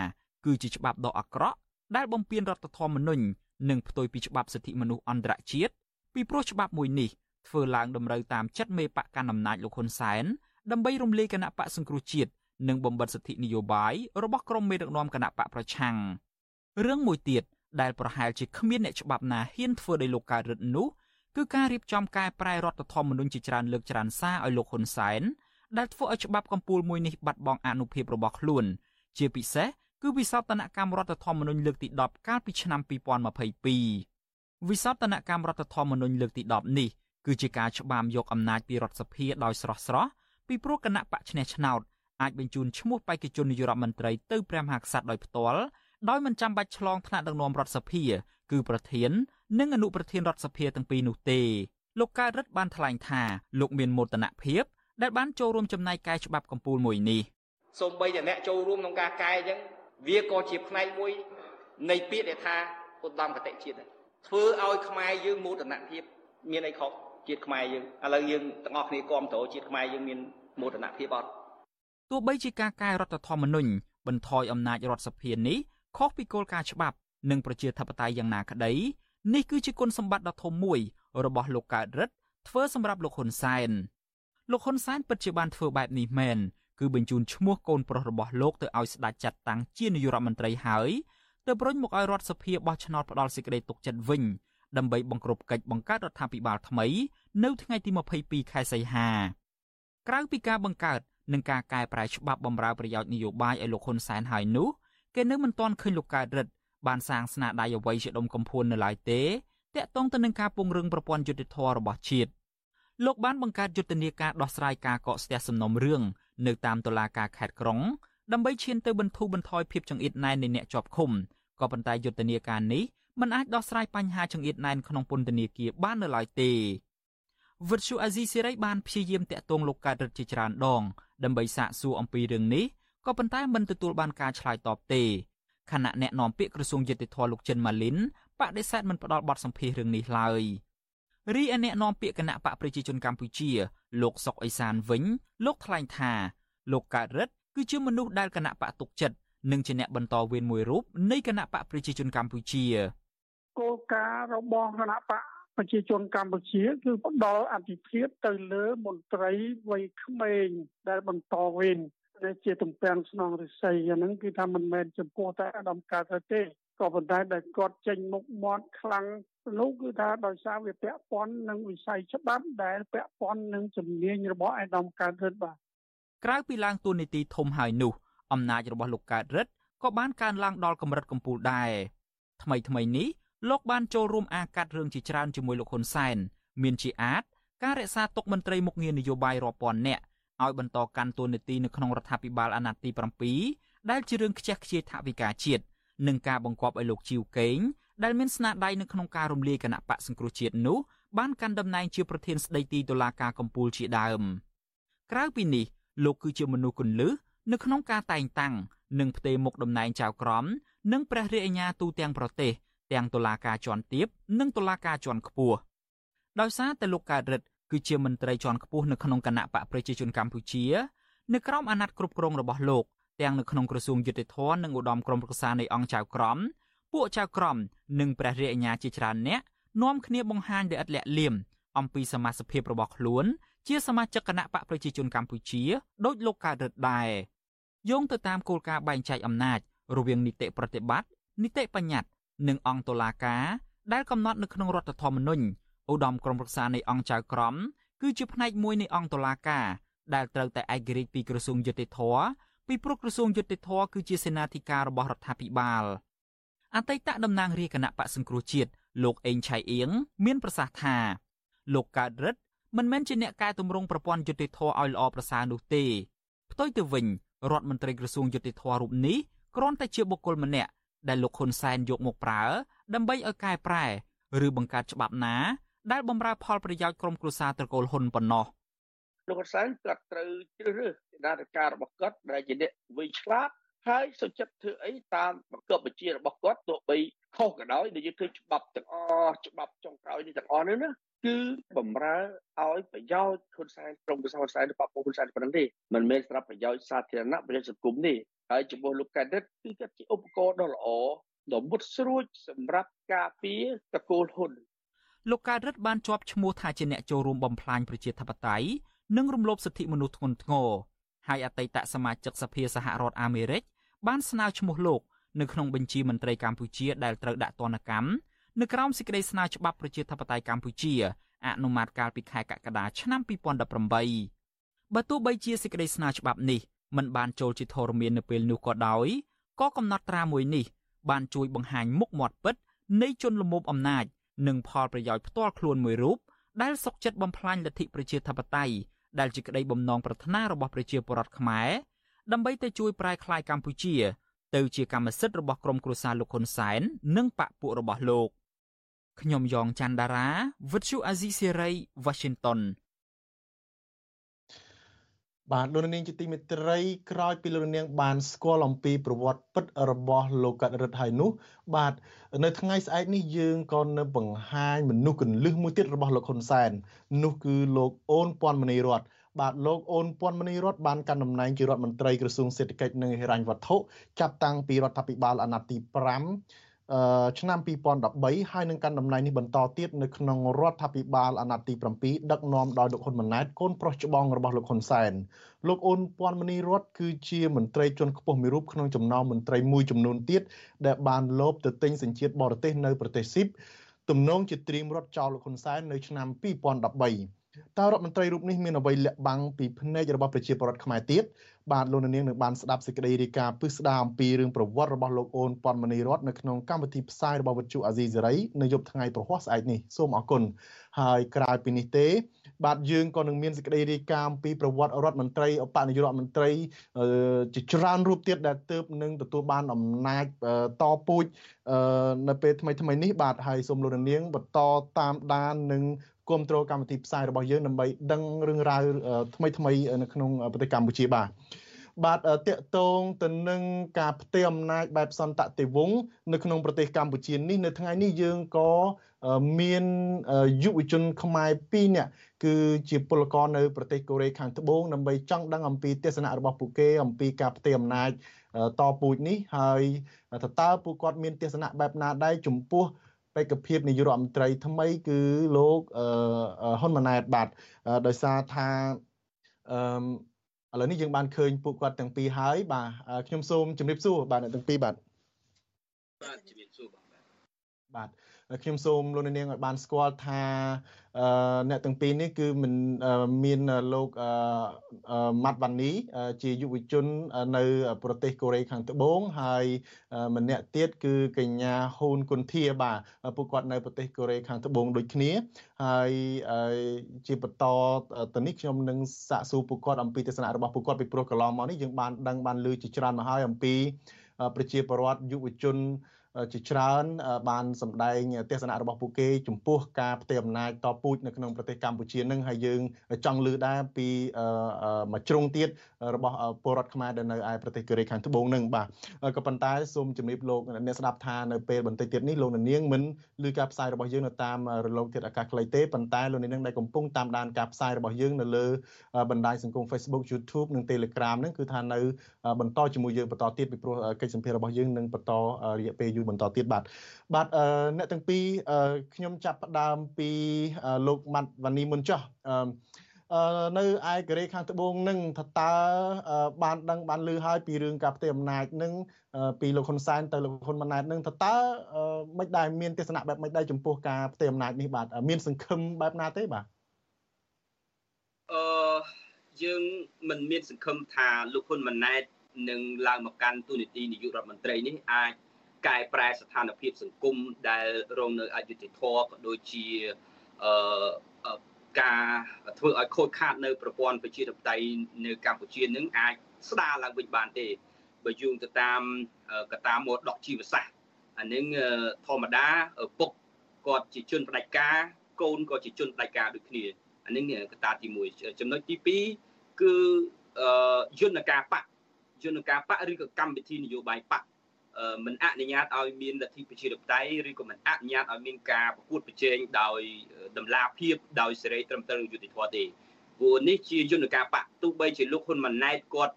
គឺជាច្បាប់ដ៏អាក្រក់ដែលបំពានរដ្ឋធម្មនុញ្ញនិងផ្ទុយពីច្បាប់សិទ្ធិមនុស្សអន្តរជាតិពីព្រោះច្បាប់មួយនេះ ធ្វើឡើងតម្រូវតាមចិត្តមេបកកណ្ដាលអំណាចលោកហ៊ុនសែនដើម្បីរំលាយគណៈបកសង្គ្រោះជាតិនិងបំបិទសិទ្ធិនយោបាយរបស់ក្រុមមេដឹកនាំគណៈបកប្រឆាំងរឿងមួយទៀតដែលប្រហែលជាគ្មានអ្នកច្បាប់ណាហ៊ានធ្វើដោយលោកកើតរិទ្ធនោះគឺការរៀបចំកែប្រែរដ្ឋធម្មនុញ្ញជាច្រើនលើកច្រើនសារឲ្យលោកហ៊ុនសែនដែលធ្វើឲ្យច្បាប់កម្ពុជាមួយនេះបាត់បង់អនុភាពរបស់ខ្លួន ជាពិសេសគឺវិសោធនកម្មរដ្ឋធម្មនុញ្ញលើកទី10កាលពីឆ្នាំ2022វិសោធនកម្មរដ្ឋធម្មនុញ្ញលើកទី10នេះ គឺជាការច្បាមយកអំណាចពីរដ្ឋសភាដោយស្រស់ស្រស់ពីព្រោះគណៈបកឈ្នះឆ្នោតអាចបញ្ជូនឈ្មោះបេក្ខជននាយករដ្ឋមន្ត្រីទៅព្រះមហាក្សត្រដោយផ្ទាល់ដោយមិនចាំបាច់ឆ្លងថ្នាក់ដឹកនាំរដ្ឋសភា គឺប្រធាន និងអនុប្រធានរដ្ឋសភាទាំងពីរនោះទេលោកកើតរិទ្ធបានថ្លែងថាលោកមានមោទនភាពដែលបានចូលរួមចំណែកកែច្បាប់កម្ពុជាមួយនេះសូម្បីតែអ្នកចូលរួមក្នុងការកែអញ្ចឹងវាក៏ជាផ្នែកមួយនៃពាក្យដែលថាឧត្តមកតិជាតិធ្វើឲ្យខ្មែរយើងមោទនភាពមានអីខុស ជាតិខ្មែរយើងឥឡូវយើងទាំងអស់គ្នាគ្រប់គ្រងជាតិខ្មែរយើងមានមោទនភាពអត់ទោះបីជាការកែរដ្ឋធម្មនុញ្ញបន្ថយអំណាចរដ្ឋសភានេះខុសពីគោលការណ៍ច្បាប់ និងប្រជាធិបតេយ្យយ៉ាងណាក្តីនេះគឺជាគុណសម្បត្តិដ៏ធំមួយរបស់លោកកើតរិទ្ធធ្វើសម្រាប់លោកហ៊ុនសែនលោកហ៊ុនសែនពិតជាបានធ្វើបែបនេះមែនគឺបញ្ជូនឈ្មោះកូនប្រុសរបស់លោកទៅឲ្យស្ដេចចាត់តាំងជានាយករដ្ឋមន្ត្រីហើយទៅប្រុញមកឲ្យរដ្ឋសភាបោះឆ្នោតផ្ដាល់សេចក្តីទុកចិត្តវិញ ដើម្បីបង្ក្រប់កិច្ចបង្កើតរដ្ឋាភិបាលថ្មី នៅថ្ងៃទី22ខែសីហាក្រៅពីការបង្កើតនិងការកែប្រែច្បាប់បម្រើប្រយោជន៍នយោបាយឲ្យលោកហ៊ុនសែនហើយនោះគេនៅមិនទាន់ឃើញលោកកើតរិទ្ធបានសាងស្នាដៃអ្វីជាដុំកំភួននៅឡើយទេតាក់ទងទៅនឹងការពង្រឹងប្រព័ន្ធយុតិធធរបស់ជាតិលោកបានបង្កើតយុទ្ធនាការដោះស្រាយការកកស្ទះសំណុំរឿងនៅតាមតុលាការខេត្តក្រុងដើម្បីឈានទៅបន្ធូរបន្ថយភាពចង្អៀតណែននៃអ្នកជាប់ឃុំក៏ប៉ុន្តែយុទ្ធនាការនេះ មិនអាចដោះស្រាយបញ្ហាចង្អៀតណែនក្នុងពន្ធនាគារបាននៅឡើយទេវិទ្យុអាស៊ីសេរីបានព្យាយាមតាក់ទងលោកកើតរិទ្ធជាច្រើនដង ដើម្បីសាកសួរអំពីរឿងនេះក៏ប៉ុន្តែមិនទទួលបានការឆ្លើយតបទេខណៈអ្នកនាំពាក្យក្រសួងយុតិធធលោកចិនម៉ាលីនបដិសេធមិនផ្ដល់បទសម្ភាសរឿងនេះឡើយរីឯអ្នកនាំពាក្យគណៈបកប្រជាជនកម្ពុជា លោកសុកអេសានវិញ លោកថ្លែងថា លោកកើតរិទ្ធគឺជាមនុស្សដែលគណៈបកទុកចិត្តនិងជាអ្នកបន្តវេនមួយរូបនៃគណៈបកប្រជាជនកម្ពុជា គោលការណ៍របស់គណៈបកប្រជាជនកម្ពុជាគឺផ្ដល់អធិភាពទៅលើមន្ត្រីវ័យក្មេងដែលបន្តវេនដែលជាទំពាំងស្នងរិស័យអាហ្នឹងគឺថាមិនមែនចំពោះតែអាដាមកើតទេក៏ប៉ុន្តែដែលគាត់ចេញមុខមាត់ខ្លាំងនោះគឺថាដោយសារវាពាក់ព័ន្ធនឹងវិស័យច្បាប់ដែលពាក់ព័ន្ធនឹងជំនាញរបស់អាដាមកើតរិទ្ធបាទក្រៅពីឡើងទូនីតិធំហើយនោះអំណាចរបស់លោកកើតរិទ្ធក៏បានកើនឡើងដល់កម្រិតកំពូលដែរថ្មីថ្មីនេះ លោកបានចូលរួមអាកាត់រឿងជាច្រើនជាមួយលោកហ៊ុនសែនមានជាអាចការរក្សាទុកមន្ត្រីមុខងារនយោបាយរាប់ពាន់នាក់ឲ្យបន្តកាន់តួនាទីនៅក្នុងរដ្ឋាភិបាលអាណត្តិទី7ដែលជារឿងខ្ជះខ្ជាយថវិកាជាតិនិងការបង្គាប់ឲ្យលោកជីវកេងដែលមានស្នាដៃនៅក្នុងការរំលាយគណៈបកសង្គ្រោះជាតិនោះបានកាន់តំណែងជាប្រធានស្ដីទីតុលាការកំពូលជាដើមក្រៅពីនេះលោកគឺជាមនុស្សគន្លឹះនៅក្នុងការតែងតាំងនិងផ្ទេរមុខតំណែងចៅក្រមនិងព្រះរាជអាជ្ញាទូទាំងប្រទេស ទាំងតុលាការជាន់ទាបនិងតុលាការជាន់ខ្ពស់ដោយសារតែលោកកើតរិទ្ធគឺជាមន្ត្រីជាន់ខ្ពស់នៅក្នុងគណៈបកប្រជាជនកម្ពុជានៅក្រោមអាណត្តិគ្រប់គ្រងរបស់លោកទាំងនៅក្នុងក្រសួងយុតិធធនិងឧត្តមក្រុមប្រឹក្សានៃអង្គចៅក្រមពួកចៅក្រមនិងព្រះរាជអាជ្ញាជាច្រើនអ្នកនាំគ្នាបង្ហាញដោយឥតលាក់លៀមអំពីសមាជិកភាពរបស់ខ្លួន ជាសមាជិកគណៈបកប្រជាជនកម្ពុជាដោយលោកកើតរិទ្ធដែរយោងទៅតាមគោលការណ៍បែងចែកអំណាចរវាងនីតិប្រតិបត្តិនីតិបញ្ញត្តិ និងអង្គតុលាការដែលកំណត់នៅក្នុងរដ្ឋធម្មនុញ្ញឧត្តមក្រុមប្រឹក្សានៃអង្គចៅក្រមគឺជាផ្នែកមួយនៃអង្គតុលាការដែលត្រូវតែឯករាជ្យពីក្រសួងយុតិធធពីព្រោះក្រសួងយុតិធធគឺជាសេនាធិការរបស់រដ្ឋាភិបាលអតីតតំណាងរាជគណៈបកសង្គ្រោះជាតិលោកអេងឆៃអៀងមានប្រសាសន៍ថាលោកកើតរិទ្ធមិនមែនជាអ្នកកែតម្រង់ប្រព័ន្ធយុតិធធឲ្យល្អប្រសើរនោះទេផ្ទុយទៅវិញរដ្ឋមន្ត្រីក្រសួងយុតិធធរូបនេះគ្រាន់តែជាបុគ្គលម្នាក់ ដែលលោកហ៊ុនសែនយកមកប្រើ ដើម្បីឲ្យកែប្រែឬបង្កើតច្បាប់ណា ដែលបំរើផលប្រយោជន៍ក្រុមគ្រួសារត្រកូលហ៊ុនប៉ុណ្ណោះលោកហ៊ុនសែនគាត់ត្រូវជ្រើសរើសគណៈការរបស់គាត់ដែលជាអ្នកវិឆ្លាតហើយសុចិត្តធ្វើអីតាមបង្គាប់បញ្ជារបស់គាត់ទោះបីខុសក៏ដោយដែលយើងឃើញច្បាប់ទាំងអស់ច្បាប់ចុងក្រោយនេះទាំងអស់នេះណា គឺបំរើឲ្យប្រយោជន៍ហ៊ុនសែនក្រុមប្រឹក្សាហ៊ុនសែនឬបពុហ៊ុនសែនប៉ុណ្ណឹងទេមិនមែនសម្រាប់ប្រយោជន៍សាធារណៈប្រយោជន៍សង្គមទេហើយចំពោះលោកកែដិតគឺគាត់ជាឧបករណ៍ដ៏ល្អដ៏មុតស្រួចសម្រាប់ការពារតកូលហ៊ុនលោកកើតរិទ្ធបានជាប់ឈ្មោះថាជាអ្នកចូលរួមបំផ្លាញប្រជាធិបតេយ្យនិងរំលោភសិទ្ធិមនុស្សធ្ងន់ធ្ងរហើយអតីតសមាជិកសភាសហរដ្ឋអាមេរិកបានស្នើឈ្មោះលោកនៅក្នុងបញ្ជីមន្ត្រីកម្ពុជាដែលត្រូវដាក់ទណ្ឌកម្ម នៅក្រោមសេចក្តីស្នើច្បាប់ប្រជាធិបតេយ្យកម្ពុជាអនុម័តកាលពីខែកក្កដាឆ្នាំ2018បើទោះបីជាសេចក្តីស្នើច្បាប់នេះមិនបានចូលជាធរមាននៅពេលនោះក៏ដោយក៏កំណត់ត្រាមួយនេះ បានជួយបង្ហាញមុខមាត់ពិតនៃជនលំមុំអំណាច និងផលប្រយោជន៍ផ្ទាល់ខ្លួនមួយរូបដែលសុកចិត្តបំផ្លាញលទ្ធិប្រជាធិបតេយ្យដែលជាក្តីបំណងប្រាថ្នារបស់ប្រជាពលរដ្ឋខ្មែរដើម្បីទៅជួយប្រែក្លាយកម្ពុជា ទៅជាកម្មសិទ្ធិរបស់ក្រុមគ្រួសារលោកហ៊ុនសែននិងបកពួករបស់លោក ខ្ញុំយ៉ងច័ន្ទដារាវិទ្យុអាស៊ីសេរី Washington បាទលោកនាងជាទីមេត្រីក្រោយពីលោកនាង បានស្គាល់អំពីប្រវត្តិពិតរបស់លោកកាត់រិទ្ធហើយនោះ បាទនៅថ្ងៃស្អែកនេះយើងក៏នៅបង្ហាញមនុស្សកលឹះមួយទៀតរបស់លោកហ៊ុនសែននោះគឺលោកអូនពាន់មនីរតបាទលោកអូនពាន់មនីរតបានកាន់តំណែងជារដ្ឋមន្ត្រីក្រសួងសេដ្ឋកិច្ចនិងហិរញ្ញវត្ថុចាប់តាំងពីរដ្ឋាភិបាលអាណត្តិទី5 ឆ្នាំ2013ហើយនឹងកាន់តំណែងនេះបន្តទៀតនៅក្នុងរដ្ឋាភិបាលអាណត្តិទី7ដឹកនាំដោយលោកហ៊ុនម៉ាណែតកូនប្រុសច្បងរបស់លោកហ៊ុនសែនលោកអូនពាន់មនីរតគឺជាមន្ត្រីជាន់ខ្ពស់មួយរូបក្នុងចំណោមមន្ត្រីមួយចំនួនទៀតដែលបានលោបទៅទិញសញ្ជាតិបរទេសនៅប្រទេសស៊ីបទំនងជាត្រៀមរត់ចោលលោកហ៊ុនសែននៅឆ្នាំ2013 តើរដ្ឋមន្ត្រីរូបនេះមានអ្វីលាក់បាំងពីភ្នែករបស់ប្រជាពលរដ្ឋខ្មែរទៀតបាទលោកនាងនឹងបានស្ដាប់សេចក្តីរាយការណ៍ពិស្ដារអំពីរឿងប្រវត្តិរបស់លោកអូនប៉ុនមនីរតនៅក្នុងកម្មវិធីផ្សាយរបស់វិទ្យុអាស៊ីសេរីនៅយប់ថ្ងៃប្រហ័សស្អែកនេះសូមអរគុណហើយក្រៅពីនេះទេ បាទយើងក៏នឹងមានសេចក្តីរាយការណ៍ពីប្រវត្តិរដ្ឋមន្ត្រីអបនាយករដ្ឋមន្ត្រីជាច្រើនរូបទៀតដែលទើបនឹងទទួលបានអំណាចតពូជនៅពេលថ្មីថ្មីនេះបាទហើយសូមលោកនាងបន្តតាមដាននិង គ្រប់គ្រងកម្មវិធីផ្សាយរបស់យើងដើម្បីដឹងរឿងរ៉ាវថ្មីថ្មីនៅក្នុងប្រទេសកម្ពុជាបាទបាទតកតងទៅនឹងការផ្ទេរអំណាចបែបសន្តតិវង្សនៅក្នុងប្រទេសកម្ពុជានេះនៅថ្ងៃនេះយើងក៏មានយុវជនខ្មែរ2នាក់គឺជាពលករនៅប្រទេសកូរ៉េខាងត្បូងដើម្បីចង់ដឹងអំពីទស្សនៈរបស់ពួកគេអំពីការផ្ទេរអំណាចតពូជនេះហើយតើពួកគាត់មានទស្សនៈបែបណាដែរចំពោះបេ ក្ខភាពនាយករដ្ឋមន្ត្រីថ្មីគឺលោកហ៊ុនម៉ាណែតបាទដោយសារថាអឺឥឡូវនេះយើងបានឃើញពួកគាត់ទាំងពីរហើយបាទខ្ញុំសូមជម្រាបសួរបាទអ្នកទាំងពីរបាទបាទជម្រាបសួរបាទបាទ ខ្ញុំសូមលោកនាងឲ្យបានស្គាល់ថាអ្នកទាំងពីរនេះគឺមិនមានលោកម៉ាត់វ៉ានីជាយុវជននៅ ប្រទេសកូរ៉េខាងត្បូងហើយម្នាក់ទៀតគឺកញ្ញាហ៊ូនគុនធាបាទពួកគាត់នៅប្រទេសកូរ៉េខាងត្បូងដូចគ្នាហើយជាបន្តទៅនេះខ្ញុំនឹងសាកសួរពួកគាត់អំពីទស្សនៈរបស់ពួកគាត់ពីព្រោះកន្លងមកនេះយើងបានដឹងបានលើជាច្រើនមកហើយអំពីប្រជាពលរដ្ឋយុវជន ជាច្រើនបានសម្ដែងទស្សនៈរបស់ពួកគេចំពោះការផ្ទេរអំណាចតពូជនៅក្នុងប្រទេសកម្ពុជានឹងហើយយើងចង់លើដែរពីមួយជ្រុងទៀតរបស់ពលរដ្ឋខ្មែរដែលនៅឯប្រទេសកូរ៉េខាងត្បូងនឹងបាទក៏ប៉ុន្តែសូមជំរាបលោកអ្នកស្ដាប់ថានៅពេលបន្តិចទៀតនេះលោកនាងមិនឮការផ្សាយរបស់យើងនៅតាមរលកធាតុអាកាសខ្លីទេប៉ុន្តែលោកនាងដែលកំពុងតាមដានការផ្សាយរបស់យើងនៅលើបណ្ដាញសង្គម Facebook YouTube និង Telegram នឹងគឺថានៅបន្តជាមួយយើងបន្តទៀតពីព្រោះកិច្ចសម្ភាររបស់យើងនឹងបន្តរយៈពេលយូរបន្តទៀតបាទបាទអ្នកទាំងពីរខ្ញុំចាប់ផ្ដើមពីលោកម៉ាត់វ៉ានីមុនចោះនៅឯកូរ៉េខាងត្បូងនឹងថាតើបានដឹងបានឮហើយពីរឿងការផ្ទេរអំណាចនឹងពីលោកហ៊ុនសែនទៅលោកហ៊ុនម៉ាណែតនឹងថាតើមិនដែលមានទស្សនៈបែបមិនដែរចំពោះការផ្ទេរអំណាចនេះបាទមានសង្ឃឹមបែបណាទេបាទអឺយើងមិនមានសង្ឃឹមថាលោកហ៊ុនម៉ាណែតនឹងឡើងមកកាន់ទូនីតិនាយករដ្ឋមន្ត្រីនេះអាច កែប្រែស្ថានភាពសង្គមដែលរងនៅអយុត្តិធម៌ក៏ដូចជាអឺការធ្វើឲ្យខូចខាតនៅប្រព័ន្ធប្រជាធិបតេយ្យនៅកម្ពុជានឹងអាចស្ដារឡើងវិញបានទេបើយោងទៅតាមកតាមរតកជីវសាស្ត្រអានឹងធម្មតាពុកគាត់ជាជនផ្ដាច់ការកូនក៏ជាជនផ្ដាច់ការដូចគ្នាអានឹងកតាទី1ចំណុចទី2គឺយន្តការបកយន្តការបកឬក៏កម្មវិធីនយោបាយបក មិនអនុញ្ញាតឲ្យមានលទ្ធិប្រជាធិបតេយ្យឬក៏មិនអនុញ្ញាតឲ្យមានការប្រកួតប្រជែងដោយតម្លាភាពដោយសេរីត្រឹមត្រូវយុត្តិធម៌ទេព្រោះនេះជាយន្តការបកទោះបីជាលោកហ៊ុនម៉ាណែតគាត់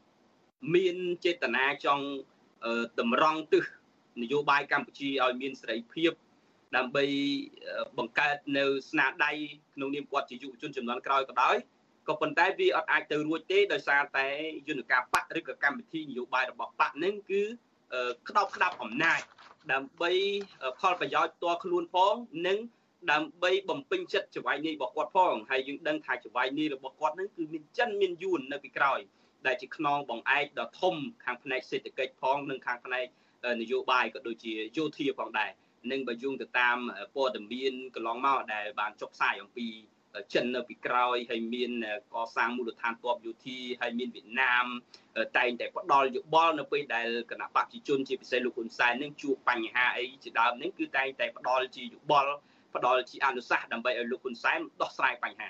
មានចេតនាចង់តម្រង់ទិសនយោបាយកម្ពុជាឲ្យមានសេរីភាពដើម្បីបង្កើតនៅស្នាដៃក្នុងនាមគាត់ជាយុវជនចំនួនក្រោយក៏ដោយក៏ប៉ុន្តែវាអត់អាចទៅរួចទេដោយសារតែយន្តការបកឬក៏កម្មវិធីនយោបាយរបស់បកនឹងគឺ ក្តោបក្តាប់អំណាចដើម្បីផលប្រយោជន៍ផ្ទាល់ខ្លួនផងនិងដើម្បីបំពេញចិត្តចវាយនេះរបស់គាត់ផងហើយយើងដឹងថាចវាយនេះរបស់គាត់ហ្នឹងគឺមានចិនមានយួននៅពីក្រោយដែលជាខ្នងបង្អែកដ៏ធំខាងផ្នែកសេដ្ឋកិច្ចផងនិងខាងផ្នែកនយោបាយក៏ដូចជាយោធាផងដែរនឹងបើយោងទៅតាមព័ត៌មានកន្លងមកដែលបានចុះផ្សាយអំពី ចិននៅពីក្រោយហើយមានកសាងមូលដ្ឋានទ័ពយោធាហើយមានវៀតណាមតែងតែផ្ដល់យោបល់នៅពេលដែលគណៈបព្វជិជនជាពិសេសលោកហ៊ុនសែននឹងជួបបញ្ហាអីជាដើមនេះគឺតែងតែផ្ដល់ជាយោបល់ផ្ដល់ជាអនុសាសន៍ដើម្បីឲ្យលោកហ៊ុនសែនដោះស្រាយបញ្ហា